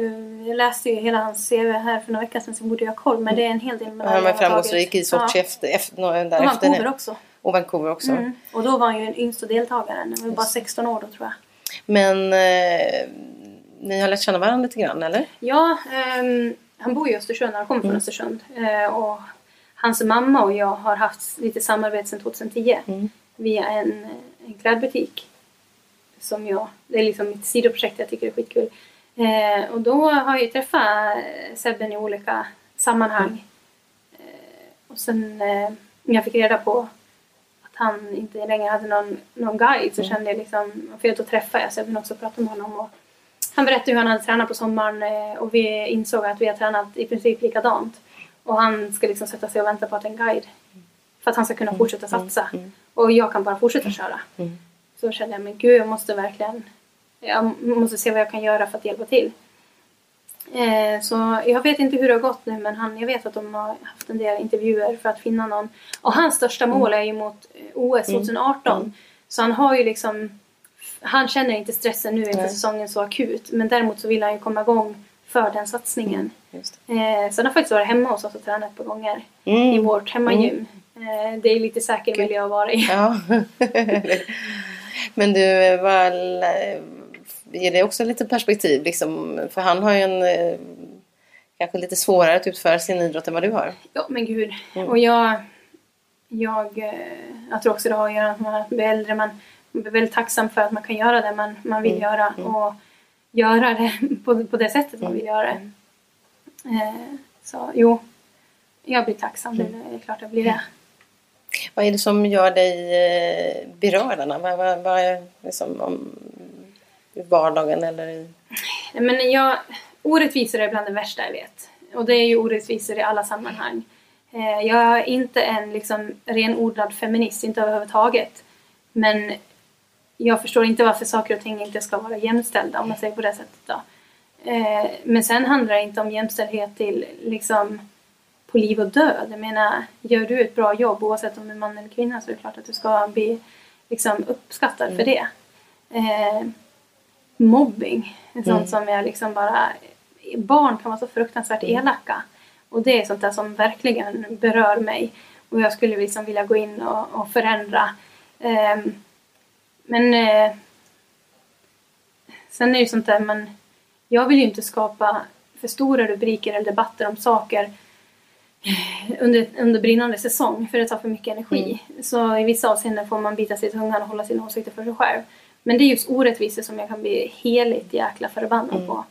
jag läste ju hela hans CV här för några veckor sedan så borde jag ha koll. Men det är en hel del medaljer han var han framgångsrik i. Sochi Ja. efter, efter, Och därefter. Vancouver också. Och Vancouver också. Mm. Och då var han ju den yngsta deltagaren. Han var bara 16 år då tror jag. Men eh, ni har lärt känna varandra lite grann eller? Ja, ehm, han bor i Östersund, han kommer från Mm. Östersund. Eh, och hans mamma och jag har haft lite samarbete sedan 2010 Mm. via en, en klädbutik. Som jag, det är liksom mitt sidoprojekt, jag tycker det är skitkul. Eh, och då har jag träffat Sebben i olika sammanhang. Eh, och sen eh, när jag fick reda på han inte längre hade någon, någon guide så kände jag liksom, för då träffade jag Sebben också och pratade med honom. Och han berättade hur han hade tränat på sommaren eh, och vi insåg att vi har tränat i princip likadant. Och han ska liksom sätta sig och vänta på att en guide. För att han ska kunna fortsätta satsa. Och jag kan bara fortsätta köra. Mm. Så kände jag, men gud jag måste verkligen, jag måste se vad jag kan göra för att hjälpa till. Eh, så jag vet inte hur det har gått nu men han, jag vet att de har haft en del intervjuer för att finna någon. Och hans största mål är ju mot eh, OS 2018. Så han har ju liksom, han känner inte stressen nu inför säsongen så akut. Men däremot så vill han ju komma igång för den satsningen. Just Eh, så han har faktiskt varit hemma hos oss och tränat ett par gånger Mm. i vårt hemmagym. Eh, det är lite säker miljö att vara i. Ja. Men du, vad, ger det också lite perspektiv? Liksom, för han har ju en eh, kanske lite svårare att utföra sin idrott än vad du har. Ja, men gud. Mm. Och jag, jag, eh, jag tror också det har att göra med att man blir äldre. Man, man blir väldigt tacksam för att man kan göra det man, man vill Mm. göra. Och göra det på, på det sättet man vill göra det. Eh, så jo, jag blir tacksam. Mm. Det är klart jag blir det. Vad är det som gör dig berörd Anna? Vad, vad, vad liksom om, vardagen eller i... Nej, Men jag, orättvisor är bland det värsta jag vet. Och det är ju orättvisor i alla sammanhang. Eh, jag är inte en liksom, renodlad feminist, inte överhuvudtaget. Men jag förstår inte varför saker och ting inte ska vara jämställda om man säger på det sättet. Då. Eh, men sen handlar det inte om jämställdhet till liksom på liv och död. Jag menar, gör du ett bra jobb oavsett om du är man eller kvinna så är det klart att du ska bli liksom, uppskattad för det. Eh, mobbing, är sånt som jag liksom bara... Barn kan vara så fruktansvärt elaka. Och det är sånt där som verkligen berör mig. Och jag skulle liksom vilja gå in och, och förändra. Ehm, men eh, sen är det ju sånt där man... Jag vill ju inte skapa för stora rubriker eller debatter om saker under, under brinnande säsong för det tar för mycket energi. Så i vissa avseenden får man bita sig i tungan och hålla sina åsikter för sig själv. Men det är just orättvisor som jag kan bli heligt jäkla förbannad på.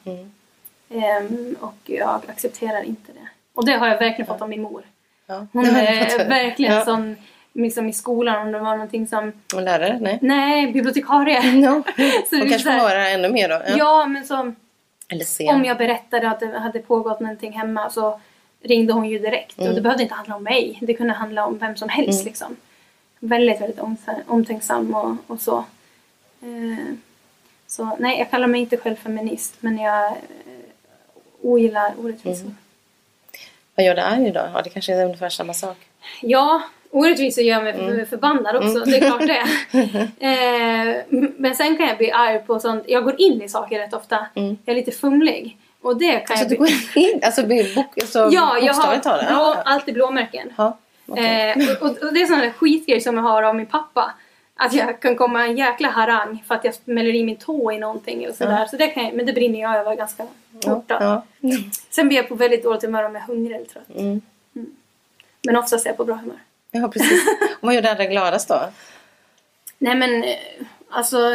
Ehm, och jag accepterar inte det. Och det har jag verkligen fått av min mor. Ja. Hon är verkligen ja. sån, liksom i skolan om det var någonting som, Och lärare? Nej. nej, bibliotekarie. No. Så är kanske så här- höra ännu mer då? Ja, men som Eller se? om jag berättade att det hade pågått någonting hemma så ringde hon ju direkt. Och det behövde inte handla om mig. Det kunde handla om vem som helst liksom. Väldigt, väldigt omtä- omtänksam och, och så. Eh, så nej, jag kallar mig inte själv feminist. Men jag eh, ogillar orättvisor. Vad gör det arg då? Ja, det kanske är ungefär samma sak. Ja, orättvisor gör mig Mm. förbannad också. Det är klart det. eh, men sen kan jag bli arg på sånt. Jag går in i saker rätt ofta. Jag är lite fumlig. Och det kan Mm. Alltså jag du bli... går in, alltså, bok, alltså Ja, jag har blå, alltid blåmärken. ja. okej. Eh, och, och, det är sådana skitgrejer som jag har av min pappa. Att jag kan komma en jäkla harang för att jag smäller i min tå i någonting eller sådär. Så det kan jag, men det brinner jag över ganska fort ja. Sen blir jag på väldigt dåligt humör om jag är hungrig eller trött. Mm. Men oftast är jag på bra humör. ja, precis. Vad gör det andra gladast då? Nej men eh, alltså...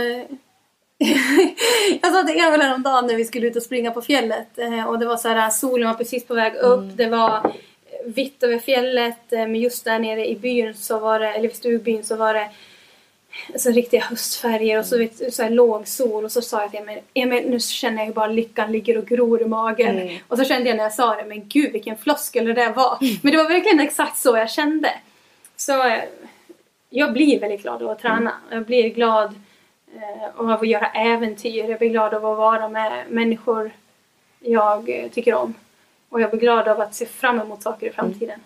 jag sa till Emil häromdagen när vi skulle ut och springa på fjället eh, och det var så här, solen var precis på väg upp. Det var vitt över fjället eh, men just där nere i byn så var det, eller i stugbyn så var det så riktiga höstfärger och så, vet, så här låg sol och så sa jag till Emil, Emil nu känner jag ju bara lyckan ligger och gror i magen. Och så kände jag när jag sa det, men gud vilken floskel det där var. Men det var verkligen exakt så jag kände. Så eh, jag blir väldigt glad av att träna. Jag blir glad eh, av att göra äventyr. Jag blir glad av att vara med människor jag eh, tycker om. Och jag blir glad av att se fram emot saker i framtiden.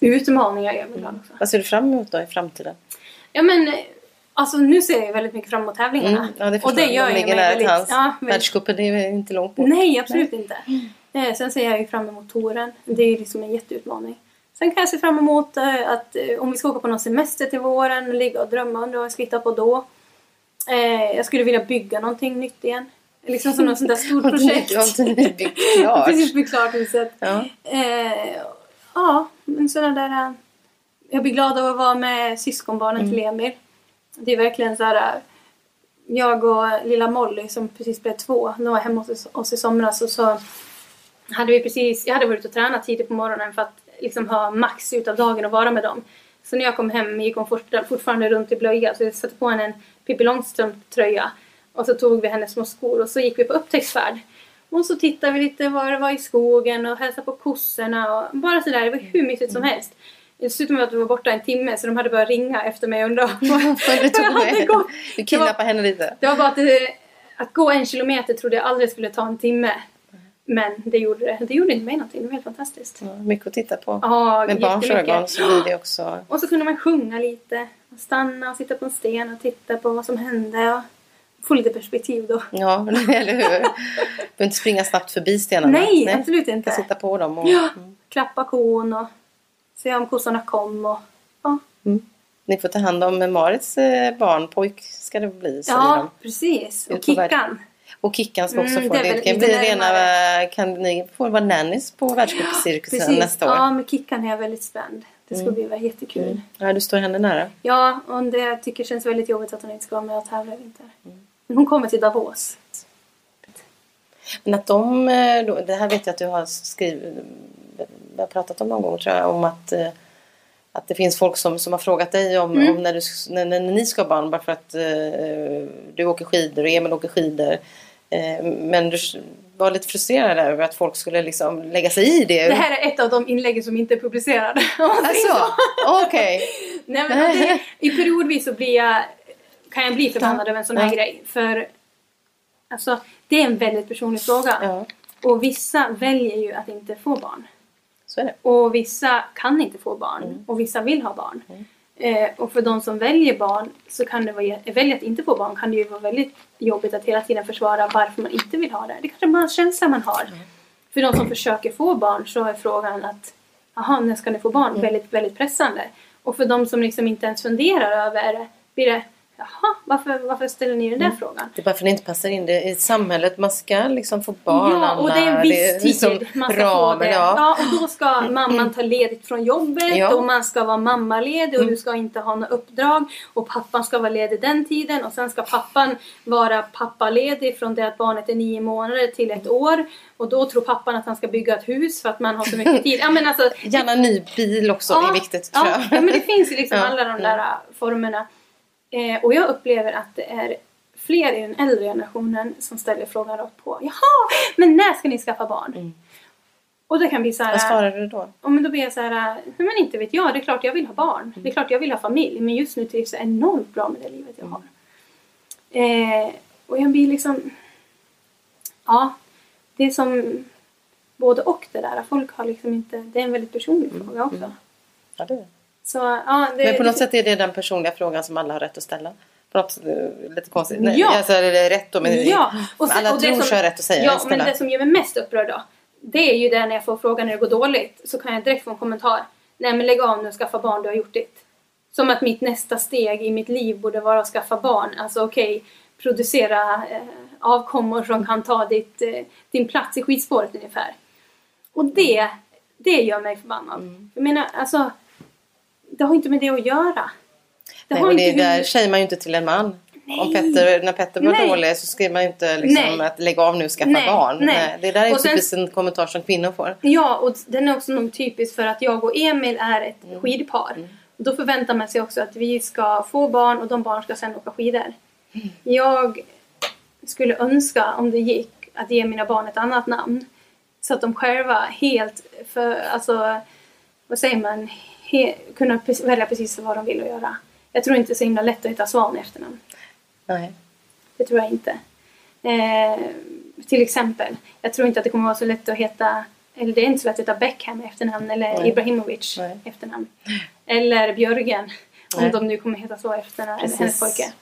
Utmaningar gör mig glad också. Vad ser du fram emot då i framtiden? Ja men, eh, alltså nu ser jag väldigt mycket fram emot tävlingarna. Mm, ja, det och det gör De ligger nära till hands. Ja, men, Världscupen är inte långt bort. nej, absolut inte. Eh, sen ser jag ju fram emot touren. Det är ju liksom en jätteutmaning. Sen kan jag se fram emot eh, att eh, om vi ska åka på någon semester till våren, ligga och drömma undra vad jag ska hitta på då. Eh, jag skulle vilja bygga någonting nytt igen. Liksom som något sånt där stort projekt. Du har inte byggt klart. precis byggt klart huset. Ja. Eh, ja, men sådana där... Jag blir glad av att vara med syskonbarnen till Emil. Det är verkligen så här... Jag och lilla Molly som precis blev två, de var hemma hos oss i somras och så hade vi precis, jag hade varit ute och tränat tidigt på morgonen för att liksom ha max utav dagen och vara med dem. Så när jag kom hem gick hon fort, fortfarande runt i blöja så jag satte på henne en Pippi Långstrump-tröja. Och så tog vi hennes små skor och så gick vi på upptäcktsfärd. Och så tittade vi lite vad det var i skogen och hälsade på kossorna och bara sådär, det var hur mysigt som helst. Dessutom att vi var borta en timme så de hade börjat ringa efter mig och undra Vad du tog med. gått. Du kidnappade henne lite. Det var bara att, det, att gå en kilometer trodde jag aldrig skulle ta en timme. Men det gjorde det. Det gjorde inte mig någonting. Det var helt fantastiskt. Ja, mycket att titta på. Ja, Med barns jättemycket. ögon så blir det också... Och så kunde man sjunga lite. Och stanna och sitta på en sten och titta på vad som hände. Och få lite perspektiv då. Ja, eller hur? Du behöver inte springa snabbt förbi stenarna. Nej, absolut Du inte. kan sitta på dem och... Ja, klappa kon och se om kossorna kom. Och, ja, Ni får ta hand om Marits eh, barn. Pojk ska det bli, säger ja de. precis. Och Kickan. Och Kickan ska också Mm, få det det. kan bli rena... Kan ni få vara nannies på världscupcirkusen Precis. nästa år? Ja, med Kickan är jag väldigt spänd. Det ska bli väldigt jättekul. Ja, du står henne nära. Ja, och det jag tycker känns väldigt jobbigt att hon inte ska vara med och tävla i vinter. Men hon kommer till Davos. Men att de, eh, då, det här vet jag att du har skrivit, vi har pratat om någon gång tror jag, om att, eh, att det finns folk som, som har frågat dig om, Mm. om när, du, när, när ni ska ha barn bara för att eh, du åker skidor och Emil åker skidor. Eh, men du var lite frustrerad över att folk skulle liksom lägga sig i det. Det här är ett av de inläggen som inte är publicerade. Alltså, så. okej. Nej, men det, I periodvis så blir jag, kan jag bli förbannad över en sån här Ja. grej. För alltså, det är en väldigt personlig fråga. Ja, Och vissa väljer ju att inte få barn. Så är det. Och vissa kan inte få barn. Mm. Och vissa vill ha barn. Eh, och för de som väljer barn så kan det vara, väljer att inte få barn kan det ju vara väldigt jobbigt att hela tiden försvara varför man inte vill ha det. Det kanske bara är en känsla man har. Mm. För de som försöker få barn så är frågan att Jaha, när ska ni få barn? Mm. Väldigt, väldigt pressande. Och för de som liksom inte ens funderar över det blir det Jaha, varför, varför ställer ni den där Mm. frågan? Det är bara för att det inte passar in det i samhället. Man ska liksom få barn, Ja, och det är en viss liksom tid man ska ramen, få det. Ja. Ja. och då ska mamman ta ledigt från jobbet Ja. och man ska vara mammaledig och du ska inte ha något uppdrag och pappan ska vara ledig den tiden och sen ska pappan vara pappaledig från det att barnet är nio månader till ett år och då tror pappan att han ska bygga ett hus för att man har så mycket tid. Ja, men alltså, Gärna ny bil också är viktigt tror ja, jag. Ja, men det finns ju liksom Ja, alla de där äh, formerna. Eh, och jag upplever att det är fler i den äldre generationen som ställer frågan rakt på. Jaha, men när ska ni skaffa barn? Och det kan bli så här. Vad svarar du då? Ja, men då blir jag så här, nej men inte vet jag. Det är klart jag vill ha barn. Det är klart jag vill ha familj. Men just nu trivs jag enormt bra med det livet jag har. Eh, och jag blir liksom... Ja, det är som både och det där. Folk har liksom inte... Det är en väldigt personlig fråga också. Ja, det är det. Så, ja, det, Men på något sätt är det den personliga frågan som alla har rätt att ställa. På något sätt, eh, lite konstigt. Nej, Ja. Alltså, det är rätt då, men Ja, och sen- alla och tror som- sig ha rätt att säga Ja, men det som gör mig mest upprörd då. Det är ju det när jag får frågan när det går dåligt. Så kan jag direkt få en kommentar. Nej men lägg av nu och skaffa barn, du har gjort ditt. Som att mitt nästa steg i mitt liv borde vara att skaffa barn. Alltså okej, producera eh, avkommor som kan ta ditt, eh, din plats i skidspåret ungefär. Och det, det gör mig förbannad. Mm. Jag menar, alltså. Det har inte med det att göra. Det Nej, har och det inte där säger man ju inte till en man. Om Petter, när Petter var Nej. dålig så skrev man ju inte liksom Nej. att lägga av nu och skaffa Nej, barn. nej. Det där är Och sen- typiskt en kommentar som kvinnor får. Ja, och den är också nog typisk för att jag och Emil är ett Mm. skidpar. Och Då förväntar man sig också att vi ska få barn och de barn ska sen åka skidor. Mm. Jag skulle önska, om det gick, att ge mina barn ett annat namn. Så att de själva helt, för, alltså, vad säger man, kunna välja precis vad de vill att göra. Jag tror inte det är så himla lätt att heta Svan i efternamn. Nej. Det tror jag inte. Eh, till exempel, jag tror inte att det kommer vara så lätt att heta, eller det är inte så lätt att heta Beckham i efternamn eller Nej. Ibrahimovic Nej. i efternamn. Eller Björgen, om Nej. de nu kommer heta så Precis. hennes pojke.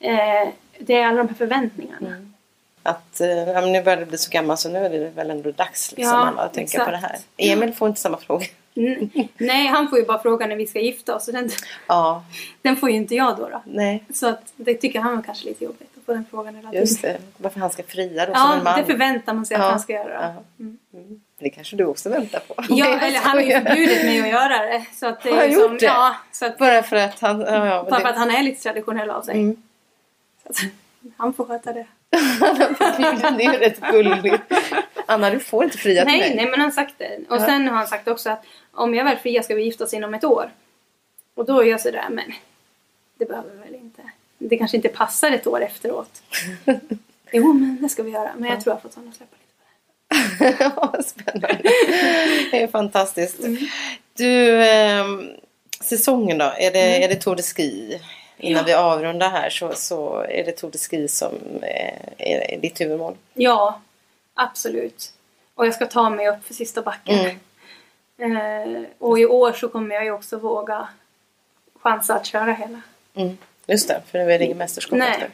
Eh, det är alla de här förväntningarna. Mm. Att eh, nu börjar det bli så gammal så nu är det väl ändå dags liksom, Ja, att tänka på det här. Emil får inte samma fråga. Mm. Nej, han får ju bara fråga när vi ska gifta oss. och Den, Ja, den får ju inte jag då. då. nej, Så att, det tycker han var kanske lite jobbigt att få den frågan hela tiden. just det. Varför han ska fria då som Ja, en man. det förväntar man sig att Ja, han ska göra. ja. Mm. Det kanske du också väntar på. Ja, eller han har ju förbjudit mig att göra det. Så att det Har han liksom, gjort det? Ja, så att, Bara för att han... Ja, ja, bara för det, att han är lite traditionell av sig. Mm. Så att, han får sköta det. det är ju rätt gulligt. Anna, du får inte fria till Nej, mig. nej, men han har sagt det. Och Ja. sen har han sagt också att om jag väl friar ska vi gifta oss inom ett år. Och då är jag sådär, men det behöver vi väl inte. Det kanske inte passar ett år efteråt. jo, men det ska vi göra. Men jag tror jag har fått honom att släppa lite på det. Ja, Spännande. Det är fantastiskt. Mm. Du, ehm, säsongen då? Är det, är det Tour de Ski? Innan vi avrundar här så, så är det Tour de Ski som eh, är, är ditt huvudmål. Ja, absolut. Och jag ska ta mig upp för sista backen. Mm. Eh, och i år så kommer jag ju också våga chansa att köra hela. Mm. Just det, för nu är det inget mästerskap Nej. efter.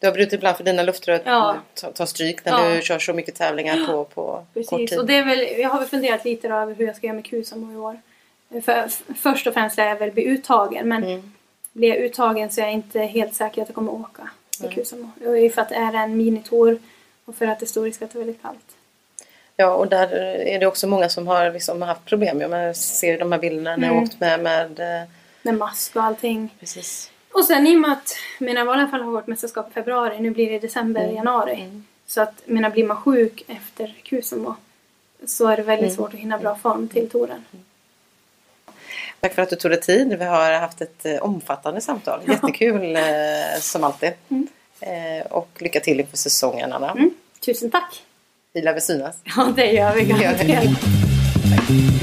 Du har brutit ibland för dina luftrör Ja. tar, stryk när Ja. du kör så mycket tävlingar på, på kort Precis, tid. och det är väl, jag har väl funderat lite över hur jag ska göra med Kusamo i år. För, först och främst lär jag väl bli uttagen men Mm. blir jag uttagen så är jag inte helt säker att jag kommer åka i Kusamo. Det är för att det är en minitour och för att det är stor risk att det är väldigt kallt. Ja, och där är det också många som har liksom haft problem. Jag ser de här bilderna när jag Mm. åkt med, med eh, Med mask och allting. precis. Och sen i och med att mina val i alla fall har varit mästerskap i februari, nu blir det december, januari. Så att menar, blir man sjuk efter Kusamo så är det väldigt svårt att hinna bra form till touren. Tack för att du tog dig tid. Vi har haft ett eh, omfattande samtal. Jättekul eh, som alltid. Eh, och lycka till inför säsongen Anna. Mm. Tusen tack! Vi lär väl synas. Ja, det gör vi.